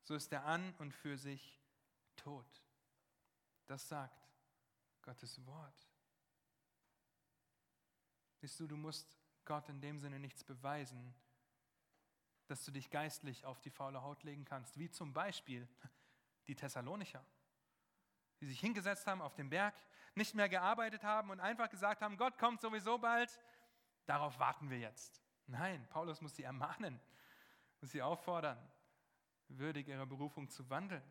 so ist er an und für sich tot. Das sagt Gottes Wort. Siehst du, du musst Gott in dem Sinne nichts beweisen, dass du dich geistlich auf die faule Haut legen kannst, wie zum Beispiel die Thessalonicher, die sich hingesetzt haben auf dem Berg, nicht mehr gearbeitet haben und einfach gesagt haben, Gott kommt sowieso bald, darauf warten wir jetzt. Nein, Paulus muss sie ermahnen, muss sie auffordern, würdig ihrer Berufung zu wandeln.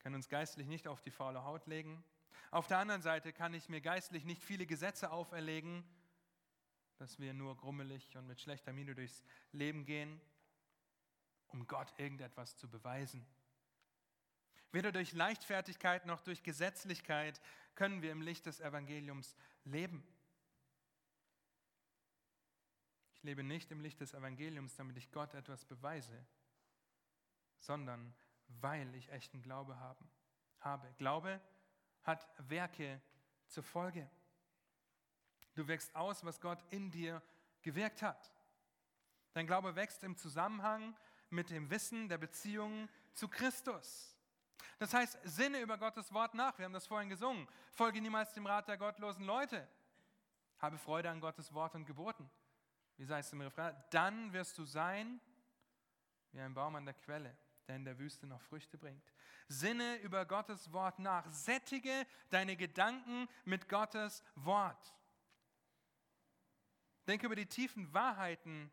Können uns geistlich nicht auf die faule Haut legen, auf der anderen Seite kann ich mir geistlich nicht viele Gesetze auferlegen, dass wir nur grummelig und mit schlechter Miene durchs Leben gehen, um Gott irgendetwas zu beweisen. Weder durch Leichtfertigkeit noch durch Gesetzlichkeit können wir im Licht des Evangeliums leben. Ich lebe nicht im Licht des Evangeliums, damit ich Gott etwas beweise, sondern weil ich echten Glaube haben, habe. Glaube hat Werke zur Folge. Du wächst aus, was Gott in dir gewirkt hat. Dein Glaube wächst im Zusammenhang mit dem Wissen der Beziehung zu Christus. Das heißt, sinne über Gottes Wort nach. Wir haben das vorhin gesungen. Folge niemals dem Rat der gottlosen Leute. Habe Freude an Gottes Wort und Geboten. Wie sei es im Refrain? Dann wirst du sein wie ein Baum an der Quelle, der in der Wüste noch Früchte bringt. Sinne über Gottes Wort nach. Sättige deine Gedanken mit Gottes Wort. Denke über die tiefen Wahrheiten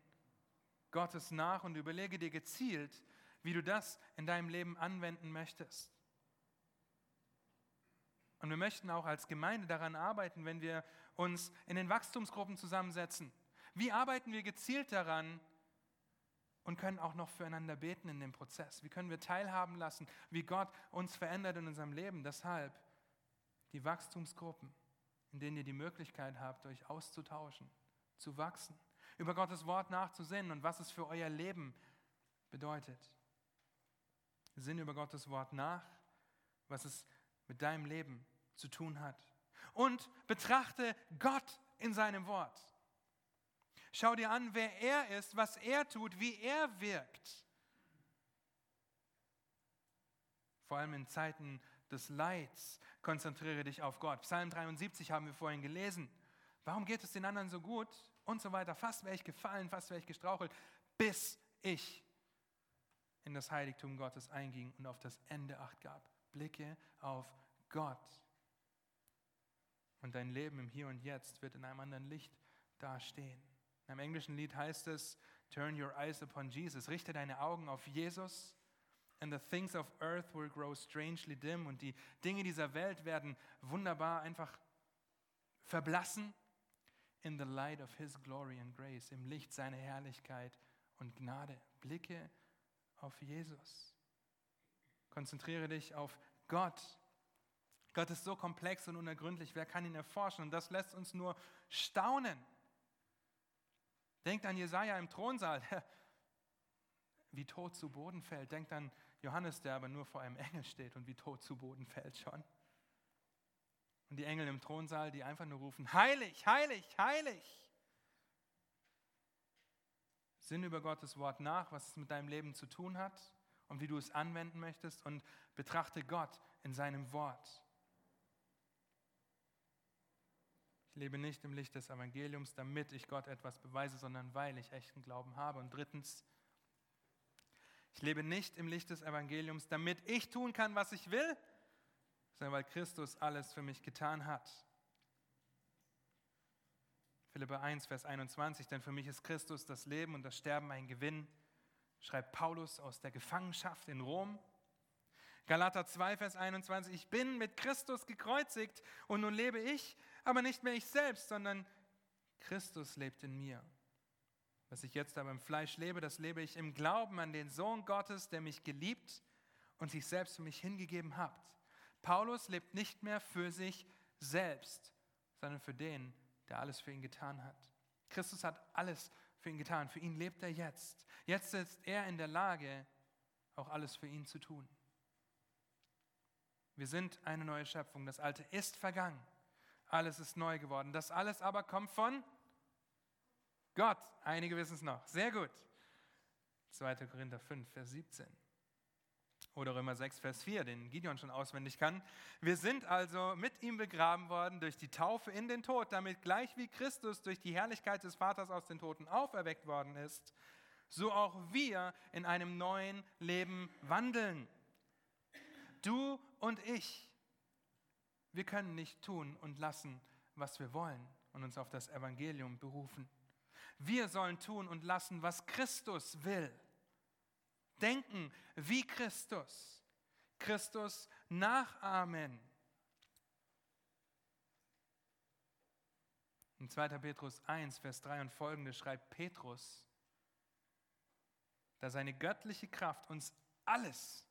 Gottes nach und überlege dir gezielt, wie du das in deinem Leben anwenden möchtest. Und wir möchten auch als Gemeinde daran arbeiten, wenn wir uns in den Wachstumsgruppen zusammensetzen. Wie arbeiten wir gezielt daran, und können auch noch füreinander beten in dem Prozess. Wie können wir teilhaben lassen, wie Gott uns verändert in unserem Leben? Deshalb die Wachstumsgruppen, in denen ihr die Möglichkeit habt, euch auszutauschen, zu wachsen, über Gottes Wort nachzusinnen und was es für euer Leben bedeutet. Sinn über Gottes Wort nach, was es mit deinem Leben zu tun hat. Und betrachte Gott in seinem Wort. Schau dir an, wer er ist, was er tut, wie er wirkt. Vor allem in Zeiten des Leids konzentriere dich auf Gott. Psalm 73 haben wir vorhin gelesen. Warum geht es den anderen so gut? Und so weiter. Fast wäre ich gefallen, fast wäre ich gestrauchelt, bis ich in das Heiligtum Gottes einging und auf das Ende acht gab. Blicke auf Gott. Und dein Leben im Hier und Jetzt wird in einem anderen Licht dastehen. Einem englischen Lied heißt es, Turn your eyes upon Jesus. Richte deine Augen auf Jesus. And the things of earth will grow strangely dim. Und die Dinge dieser Welt werden wunderbar einfach verblassen. In the light of His glory and grace. Im Licht seiner Herrlichkeit und Gnade. Blicke auf Jesus. Konzentriere dich auf Gott. Gott ist so komplex und unergründlich, wer kann ihn erforschen? Und das lässt uns nur staunen. Denkt an Jesaja im Thronsaal, wie tot zu Boden fällt. Denkt an Johannes, der aber nur vor einem Engel steht und wie tot zu Boden fällt schon. Und die Engel im Thronsaal, die einfach nur rufen, heilig, heilig, heilig. Sinn über Gottes Wort nach, was es mit deinem Leben zu tun hat und wie du es anwenden möchtest und betrachte Gott in seinem Wort. Ich lebe nicht im Licht des Evangeliums, damit ich Gott etwas beweise, sondern weil ich echten Glauben habe. Und drittens, ich lebe nicht im Licht des Evangeliums, damit ich tun kann, was ich will, sondern weil Christus alles für mich getan hat. Philipper 1, Vers 21, denn für mich ist Christus das Leben und das Sterben ein Gewinn, schreibt Paulus aus der Gefangenschaft in Rom. Galater 2, Vers 21, ich bin mit Christus gekreuzigt und nun lebe ich, aber nicht mehr ich selbst, sondern Christus lebt in mir. Was ich jetzt aber im Fleisch lebe, das lebe ich im Glauben an den Sohn Gottes, der mich geliebt und sich selbst für mich hingegeben hat. Paulus lebt nicht mehr für sich selbst, sondern für den, der alles für ihn getan hat. Christus hat alles für ihn getan. Für ihn lebt er jetzt. Jetzt ist er in der Lage, auch alles für ihn zu tun. Wir sind eine neue Schöpfung. Das Alte ist vergangen. Alles ist neu geworden. Das alles aber kommt von Gott. Einige wissen es noch. Sehr gut. 2. Korinther 5, Vers 17. Oder Römer 6, Vers 4, den Gideon schon auswendig kann. Wir sind also mit ihm begraben worden durch die Taufe in den Tod, damit gleich wie Christus durch die Herrlichkeit des Vaters aus den Toten auferweckt worden ist, so auch wir in einem neuen Leben wandeln. Du und ich, wir können nicht tun und lassen, was wir wollen und uns auf das Evangelium berufen. Wir sollen tun und lassen, was Christus will. Denken wie Christus. Christus nachahmen. In 2. Petrus 1, Vers 3 und folgende schreibt Petrus, da seine göttliche Kraft uns alles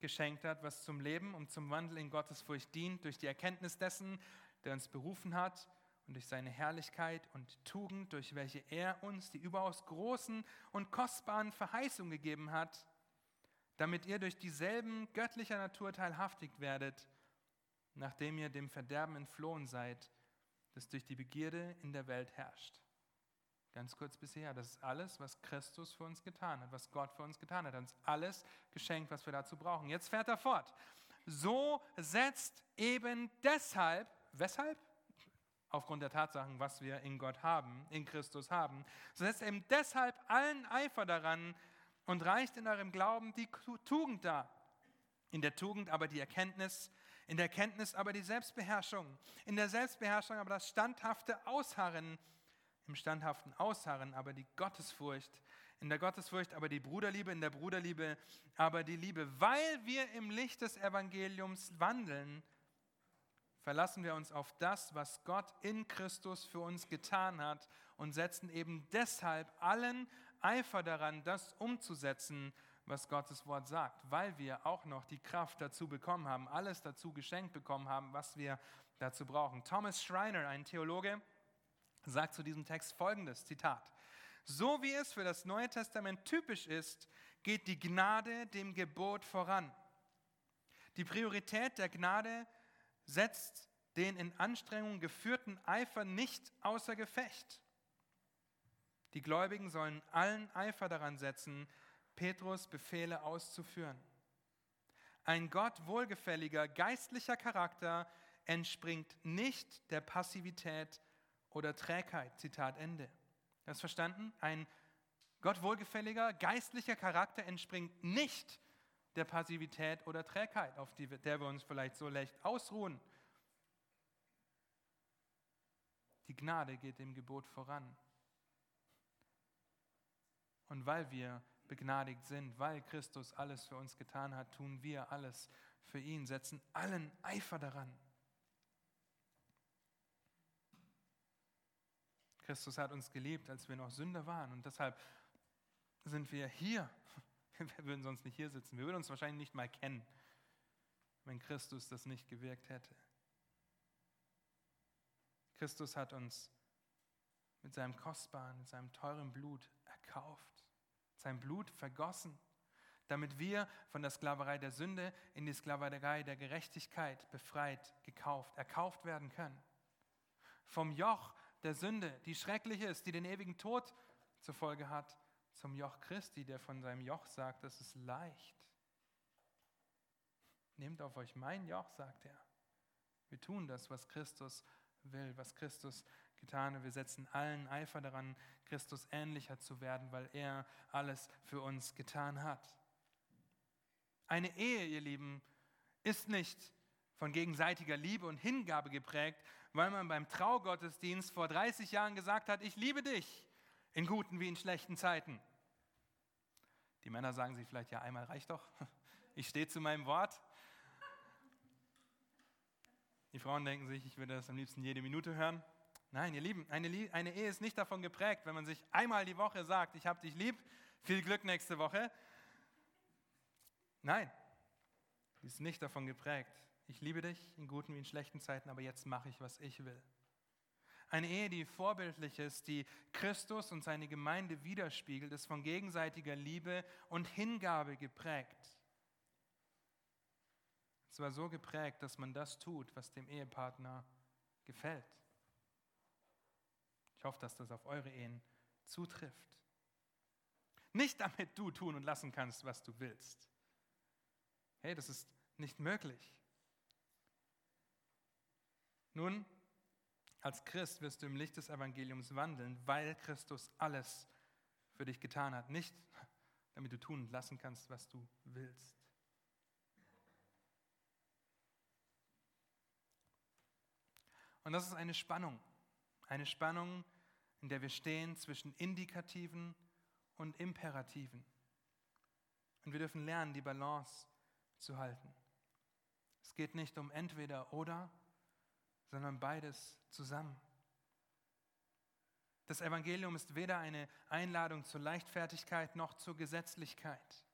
geschenkt hat, was zum Leben und zum Wandel in Gottesfurcht dient, durch die Erkenntnis dessen, der uns berufen hat und durch seine Herrlichkeit und Tugend, durch welche er uns die überaus großen und kostbaren Verheißungen gegeben hat, damit ihr durch dieselben göttlicher Natur teilhaftig werdet, nachdem ihr dem Verderben entflohen seid, das durch die Begierde in der Welt herrscht. Ganz kurz bisher, das ist alles, was Christus für uns getan hat, was Gott für uns getan hat. Er hat uns alles geschenkt, was wir dazu brauchen. Jetzt fährt er fort. So setzt eben deshalb, weshalb? Aufgrund der Tatsachen, was wir in Gott haben, in Christus haben, so setzt eben deshalb allen Eifer daran und reicht in eurem Glauben die Tugend dar. In der Tugend aber die Erkenntnis, in der Erkenntnis aber die Selbstbeherrschung, in der Selbstbeherrschung aber das standhafte Ausharren, im standhaften Ausharren aber die Gottesfurcht, in der Gottesfurcht aber die Bruderliebe, in der Bruderliebe aber die Liebe. Weil wir im Licht des Evangeliums wandeln, verlassen wir uns auf das, was Gott in Christus für uns getan hat und setzen eben deshalb allen Eifer daran, das umzusetzen, was Gottes Wort sagt, weil wir auch noch die Kraft dazu bekommen haben, alles dazu geschenkt bekommen haben, was wir dazu brauchen. Thomas Schreiner, ein Theologe, sagt zu diesem Text folgendes, Zitat, so wie es für das Neue Testament typisch ist, geht die Gnade dem Gebot voran. Die Priorität der Gnade setzt den in Anstrengung geführten Eifer nicht außer Gefecht. Die Gläubigen sollen allen Eifer daran setzen, Petrus Befehle auszuführen. Ein Gott wohlgefälliger geistlicher Charakter entspringt nicht der Passivität oder Trägheit. Zitat Ende. Hast verstanden? Ein Gott wohlgefälliger geistlicher Charakter entspringt nicht der Passivität oder Trägheit, auf die, der wir uns vielleicht so leicht ausruhen. Die Gnade geht dem Gebot voran. Und weil wir begnadigt sind, weil Christus alles für uns getan hat, tun wir alles für ihn, setzen allen Eifer daran. Christus hat uns geliebt, als wir noch Sünder waren und deshalb sind wir hier. Wir würden sonst nicht hier sitzen. Wir würden uns wahrscheinlich nicht mal kennen, wenn Christus das nicht gewirkt hätte. Christus hat uns mit seinem kostbaren, mit seinem teuren Blut erkauft, sein Blut vergossen, damit wir von der Sklaverei der Sünde in die Sklaverei der Gerechtigkeit befreit, gekauft, erkauft werden können. Vom Joch der Sünde, die schrecklich ist, die den ewigen Tod zur Folge hat, zum Joch Christi, der von seinem Joch sagt, das ist leicht. Nehmt auf euch mein Joch, sagt er. Wir tun das, was Christus will, was Christus getan hat. Wir setzen allen Eifer daran, Christus ähnlicher zu werden, weil er alles für uns getan hat. Eine Ehe, ihr Lieben, ist nicht von gegenseitiger Liebe und Hingabe geprägt, weil man beim Traugottesdienst vor 30 Jahren gesagt hat, ich liebe dich, in guten wie in schlechten Zeiten. Die Männer sagen sich vielleicht, ja, einmal reicht doch, ich stehe zu meinem Wort. Die Frauen denken sich, ich würde das am liebsten jede Minute hören. Nein, ihr Lieben, eine, eine Ehe ist nicht davon geprägt, wenn man sich einmal die Woche sagt, ich habe dich lieb, viel Glück nächste Woche. Nein, sie ist nicht davon geprägt. Ich liebe dich in guten wie in schlechten Zeiten, aber jetzt mache ich, was ich will. Eine Ehe, die vorbildlich ist, die Christus und seine Gemeinde widerspiegelt, ist von gegenseitiger Liebe und Hingabe geprägt. Es war so geprägt, dass man das tut, was dem Ehepartner gefällt. Ich hoffe, dass das auf eure Ehen zutrifft. Nicht damit du tun und lassen kannst, was du willst. Hey, das ist nicht möglich. Nun, als Christ wirst du im Licht des Evangeliums wandeln, weil Christus alles für dich getan hat. Nicht, damit du tun und lassen kannst, was du willst. Und das ist eine Spannung. Eine Spannung, in der wir stehen zwischen Indikativen und Imperativen. Und wir dürfen lernen, die Balance zu halten. Es geht nicht um entweder oder, sondern beides zusammen. Das Evangelium ist weder eine Einladung zur Leichtfertigkeit noch zur Gesetzlichkeit.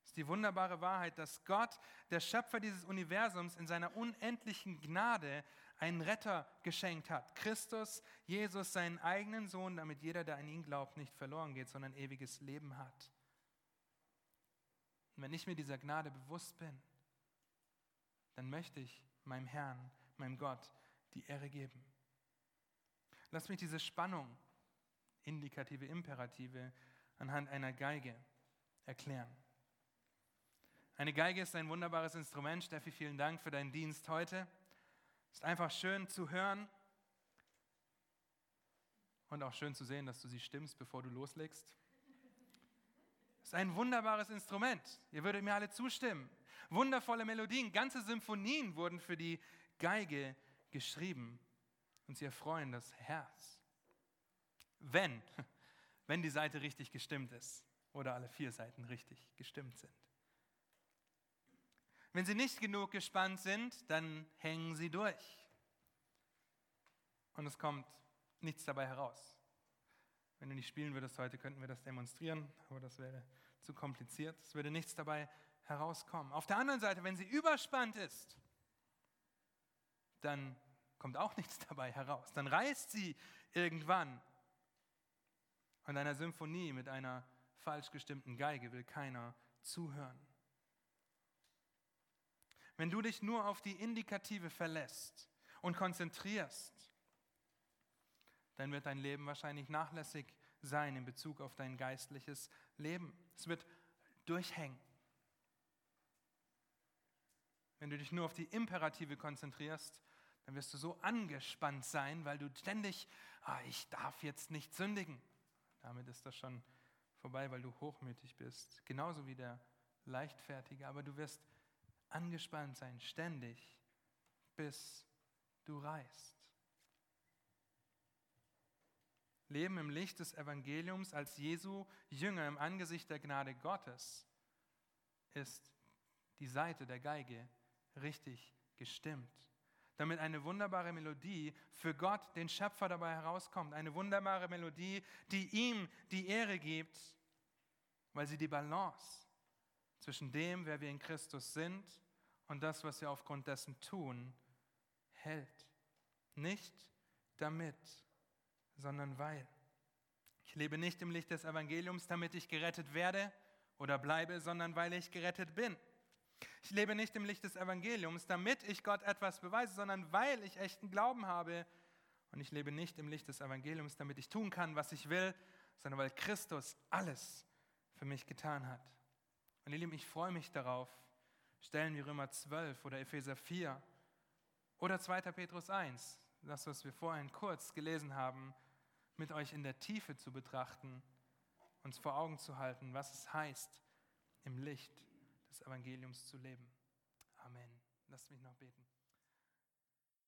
Es ist die wunderbare Wahrheit, dass Gott, der Schöpfer dieses Universums, in seiner unendlichen Gnade einen Retter geschenkt hat. Christus, Jesus, seinen eigenen Sohn, damit jeder, der an ihn glaubt, nicht verloren geht, sondern ewiges Leben hat. Und wenn ich mir dieser Gnade bewusst bin, dann möchte ich meinem Herrn, meinem Gott, die Ehre geben. Lass mich diese Spannung, indikative, imperative, anhand einer Geige erklären. Eine Geige ist ein wunderbares Instrument. Steffi, vielen Dank für deinen Dienst heute. Ist einfach schön zu hören und auch schön zu sehen, dass du sie stimmst, bevor du loslegst. Ist ein wunderbares Instrument. Ihr würdet mir alle zustimmen. Wundervolle Melodien, ganze Symphonien wurden für die Geige geschrieben und sie erfreuen das Herz. Wenn, wenn die Seite richtig gestimmt ist oder alle vier Seiten richtig gestimmt sind. Wenn sie nicht genug gespannt sind, dann hängen sie durch. Und es kommt nichts dabei heraus. Wenn du nicht spielen würdest heute, könnten wir das demonstrieren, aber das wäre zu kompliziert. Es würde nichts dabei herauskommen. Auf der anderen Seite, wenn sie überspannt ist, dann kommt auch nichts dabei heraus. Dann reißt sie irgendwann. Und einer Symphonie mit einer falsch gestimmten Geige will keiner zuhören. wenn du dich nur auf die Indikative verlässt und konzentrierst, dann wird dein Leben wahrscheinlich nachlässig sein in Bezug auf dein geistliches Leben. Es wird durchhängen. Wenn du dich nur auf die Imperative konzentrierst, dann wirst du so angespannt sein, weil du ständig, ah, ich darf jetzt nicht sündigen. Damit ist das schon vorbei, weil du hochmütig bist. Genauso wie der Leichtfertige. Aber du wirst angespannt sein, ständig, bis du reist. Leben im Licht des Evangeliums als Jesu Jünger im Angesicht der Gnade Gottes ist die Seite der Geige richtig gestimmt. Damit eine wunderbare Melodie für Gott, den Schöpfer, dabei herauskommt. Eine wunderbare Melodie, die ihm die Ehre gibt, weil sie die Balance zwischen dem, wer wir in Christus sind und das, was wir aufgrund dessen tun, hält. Nicht damit, sondern weil. Ich lebe nicht im Licht des Evangeliums, damit ich gerettet werde oder bleibe, sondern weil ich gerettet bin. Ich lebe nicht im Licht des Evangeliums, damit ich Gott etwas beweise, sondern weil ich echten Glauben habe. Und ich lebe nicht im Licht des Evangeliums, damit ich tun kann, was ich will, sondern weil Christus alles für mich getan hat. Und ihr Lieben, ich freue mich darauf, Stellen wie Römer 12 oder Epheser 4 oder 2. Petrus 1, das, was wir vorhin kurz gelesen haben, mit euch in der Tiefe zu betrachten, uns vor Augen zu halten, was es heißt, im Licht des Evangeliums zu leben. Amen. Lasst mich noch beten.